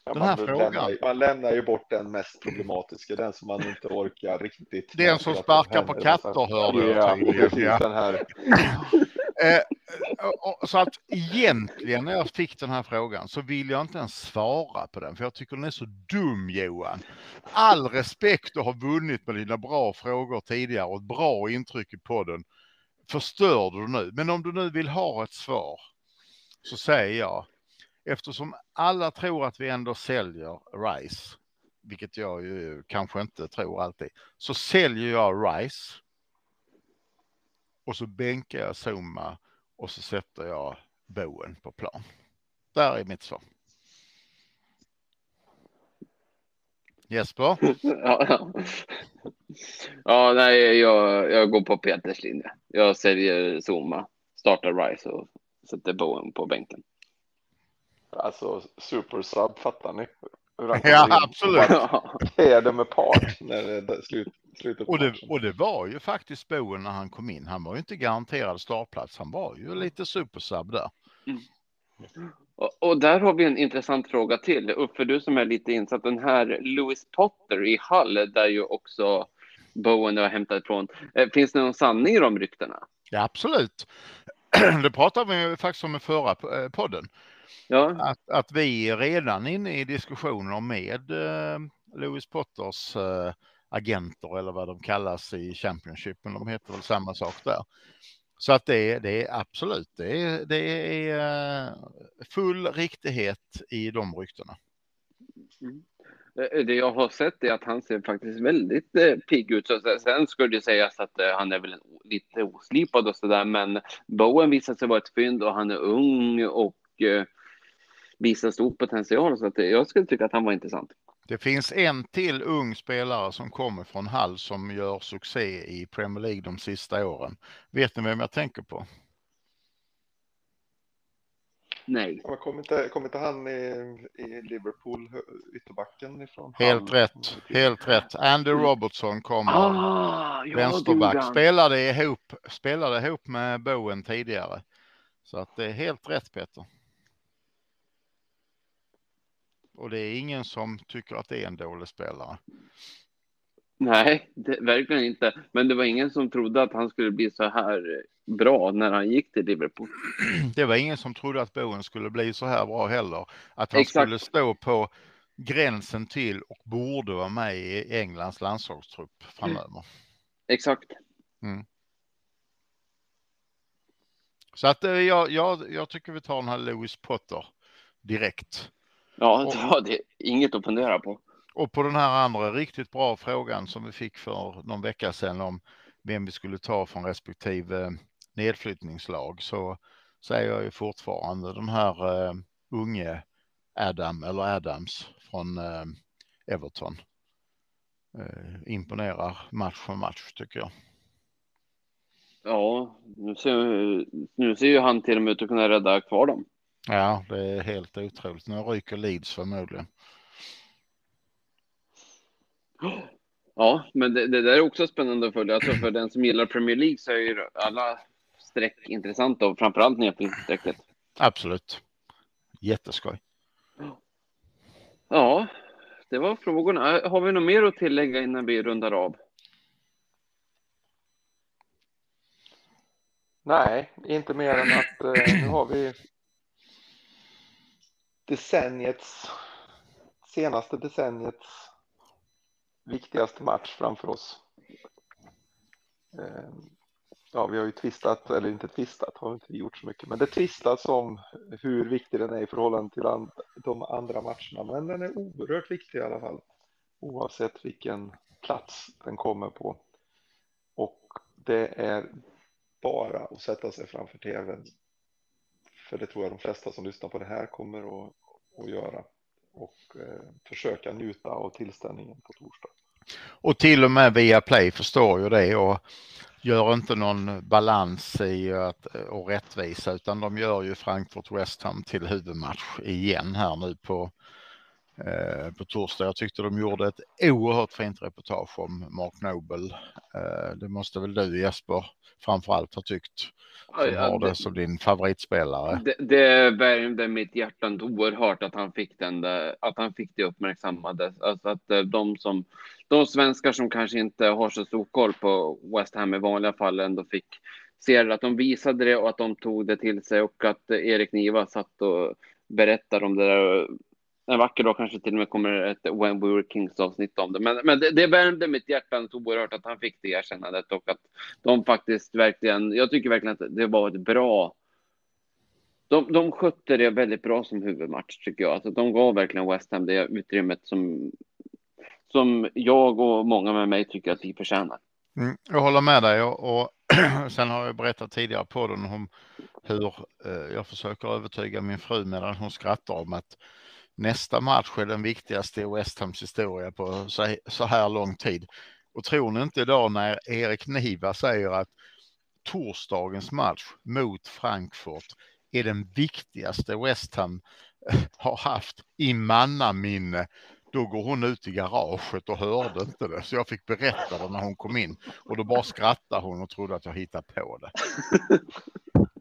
Ja, den här man, frågan. Lämnar, man lämnar ju bort den mest problematiska, den som man inte orkar riktigt. Den som sparkar på katter hörde jag tydligen. Ja, den här. *laughs* Eh, så att egentligen när jag fick den här frågan så vill jag inte ens svara på den för jag tycker den är så dum Johan. All respekt du har vunnit med dina bra frågor tidigare och ett bra intryck i podden förstör du nu. Men om du nu vill ha ett svar så säger jag eftersom alla tror att vi ändå säljer RISE vilket jag ju kanske inte tror alltid, så säljer jag RISE. Och så bänkar jag Zuma och så sätter jag boen på plan. Där är mitt svar. Jesper? ja, ja. ja, nej, jag, jag går på Peters linje. Jag säljer Zuma, startar Rice och sätter Bowen på bänken. Alltså super sub, fattar ni? *laughs* Ja, absolut. Vad är det med part när det slut, slutet och det, och det var ju faktiskt Bowen när han kom in. Han var ju inte garanterad startplats. Han var ju lite supersub där. Mm. Och, och, där har vi en intressant fråga till. För du som är lite insatt, den här Louis Potter i Hall, där ju också Bowen har hämtat ifrån. Eh, finns det någon sanning i de ryktena? Ja, absolut. *clears throat* Det pratade vi faktiskt om i förra eh, podden. Ja. Att, att vi är redan inne i diskussioner med eh, Louis Potters agenter eller vad de kallas i Championship, men de heter väl samma sak där. Så att det, är, det är absolut, det är, det är eh, full riktighet i de ryktena. Mm. Det jag har sett är att han ser faktiskt väldigt eh, pigg ut. sen skulle det sägas att eh, han är väl lite oslipad och sådär, men Bowen visar sig vara ett fynd och han är ung och visar stor potential. Så att jag skulle tycka att han var intressant. Det finns en till ung spelare som kommer från Hall som gör succé i Premier League de sista åren. Vet ni vem jag tänker på? Nej. Ja, kom, inte, kom inte han i, i Liverpool, ytterbacken ifrån? Helt Hall. rätt, helt rätt. Andy mm. Robertson kommer. Ah, ja, vänsterback. Spelade ihop, spelade ihop med Bowen tidigare. Så att det är helt rätt Peter. Och det är ingen som tycker att det är en dålig spelare. Nej, det, verkligen inte. Men det var ingen som trodde att han skulle bli så här bra när han gick till Liverpool. *clears throat* Det var ingen som trodde att Bowen skulle bli så här bra heller. Att han Exakt. skulle stå på gränsen till och borde vara med i Englands landslagstrupp framöver. *clears throat* Exakt. Mm. Så att eh, jag, jag, jag tycker vi tar den här Lewis Potter direkt. Ja, det var det. Inget att fundera på. Och på den här andra riktigt bra frågan som vi fick för någon vecka sedan om vem vi skulle ta från respektive nedflyttningslag så säger jag ju fortfarande den här uh, unge Adam eller Adams från uh, Everton. Uh, imponerar match för match tycker jag. Ja, nu ser, nu ser ju han till och med ut att kunna rädda kvar dem. Ja, det är helt otroligt. Nu ryker Leeds förmodligen. Ja, men det, det, där är också spännande att följa. Alltså för den som gillar Premier League så är ju alla streck intressanta och framförallt nedflyttningsstrecket. Absolut. Jätteskoj. Ja, det var frågorna. Har vi något mer att tillägga innan vi rundar av? Nej, inte mer än att eh, nu har vi decenniets, senaste decenniets viktigaste match framför oss. Eh, ja, vi har ju tvistat, eller inte tvistat, har inte gjort så mycket, men det tvistas om hur viktig den är i förhållande till de andra matcherna. Men den är oerhört viktig i alla fall, oavsett vilken plats den kommer på. Och det är bara att sätta sig framför tvn för det tror jag de flesta som lyssnar på det här kommer att, att göra. Och eh, försöka njuta av tillställningen på torsdag. Och till och med via Play förstår ju det och gör inte någon balans i att, och rättvisa utan de gör ju Frankfurt West Ham till huvudmatch igen här nu på Eh, på torsdag. Jag tyckte de gjorde ett oerhört fint reportage om Mark Noble. Eh, det måste väl du Jesper framförallt ha tyckt. Som ja, har det, det som din favoritspelare. Det, det värmde mitt hjärta oerhört att han fick den där, att han fick det uppmärksammade. Alltså att eh, de som de svenskar som kanske inte har så stor koll på West Ham i vanliga fall ändå fick se att de visade det och att de tog det till sig och att Erik Niva satt och berättade om det där en vacker dag kanske till och med kommer ett When We Were Kings avsnitt om det. Men, men det, det värmde mitt hjärta så oerhört att han fick det erkännandet och att de faktiskt verkligen, jag tycker verkligen att det var ett bra de, de skötte det väldigt bra som huvudmatch tycker jag. Alltså, de gav verkligen West Ham det utrymmet som som jag och många med mig tycker att vi förtjänar. Mm, jag håller med dig och, och *clears throat* sen har jag berättat tidigare på den om hur eh, jag försöker övertyga min fru medan hon skrattar om att nästa match är den viktigaste i West Hams historia på så, här lång tid. Och tror ni inte idag när Erik Niva säger att torsdagens match mot Frankfurt är den viktigaste West Ham eh, har haft i mannaminne. Då går hon ut i garaget och hörde inte det, så jag fick berätta det när hon kom in och då bara skrattade hon och trodde att jag hittade på det. *laughs*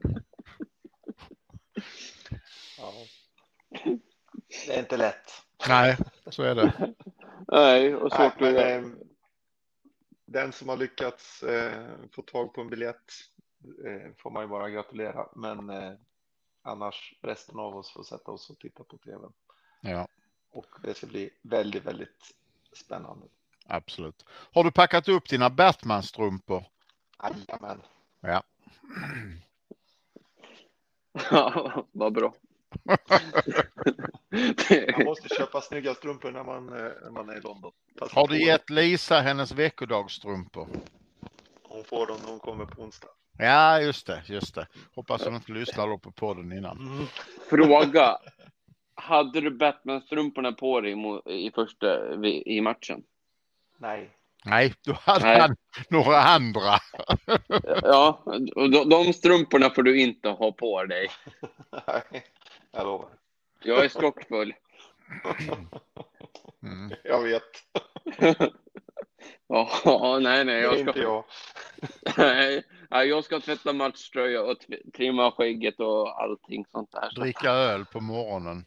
Det är inte lätt. Nej, så är det. *laughs* Nej, och svårt Nej, men, eh, Den som har lyckats eh, få tag på en biljett eh, får man ju bara gratulera. Men eh, annars resten av oss får sätta oss och titta på tv. Ja, Och det ska bli väldigt, väldigt spännande. absolut. Har du packat upp dina Batman-strumpor? Jajamän. Ja. *laughs* Ja, vad bra. Man *laughs* måste köpa snygga strumpor när man, eh, när man är i London. Passa Har du gett Lisa hennes veckodagsstrumpor? Hon får dem när hon kommer på onsdag. Ja, just det, just det. Hoppas hon inte lyssnar på podden innan. Fråga. *laughs* Hade du Batman-strumporna på dig i första i matchen? Nej. Nej, då hade Nej. han några andra. Ja, och de, de strumporna får du inte ha på dig. *laughs* Nej, jag lovar. Jag är skockfull. *laughs* Mm. Jag vet. *laughs* Ja, nej, nej. Det Jag inte ska, jag. nej, nej, jag ska tvätta matchtröja och trimma skägget och allting sånt där. Dricka öl på morgonen.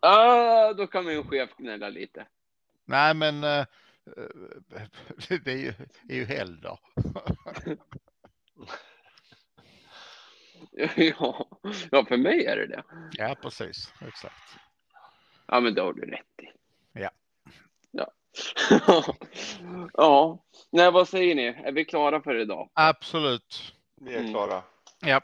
Ah, då kan min chef gnälla lite. Nej, men eh, *laughs* det är ju, är ju helgdag. *laughs* Ja, ja, för mig är det det. Ja, precis. Exakt. Ja, men det har du rätt i. Ja. Ja. *laughs* ja, nej, vad säger ni? Är vi klara för idag? Absolut. Vi är Mm. klara. Ja,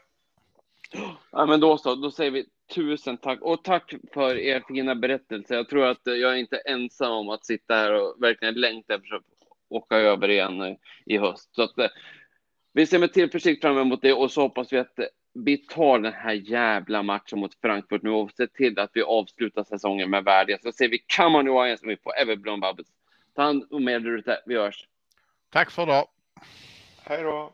Ja, men då så, då säger vi tusen tack och tack för er fina berättelse. Jag tror att jag är inte ensam om att sitta här och verkligen längta efter att åka över igen i höst. Så att eh, vi ser med tillförsikt fram emot det och så hoppas vi att eh, vi tar den här jävla matchen mot Frankfurt nu och ser till att vi avslutar säsongen med värdighet. Så ser vi Come on Lions som vi får Everblom Bubbles. Ta hand om er där ute. Vi hörs. tack för idag. Hej då.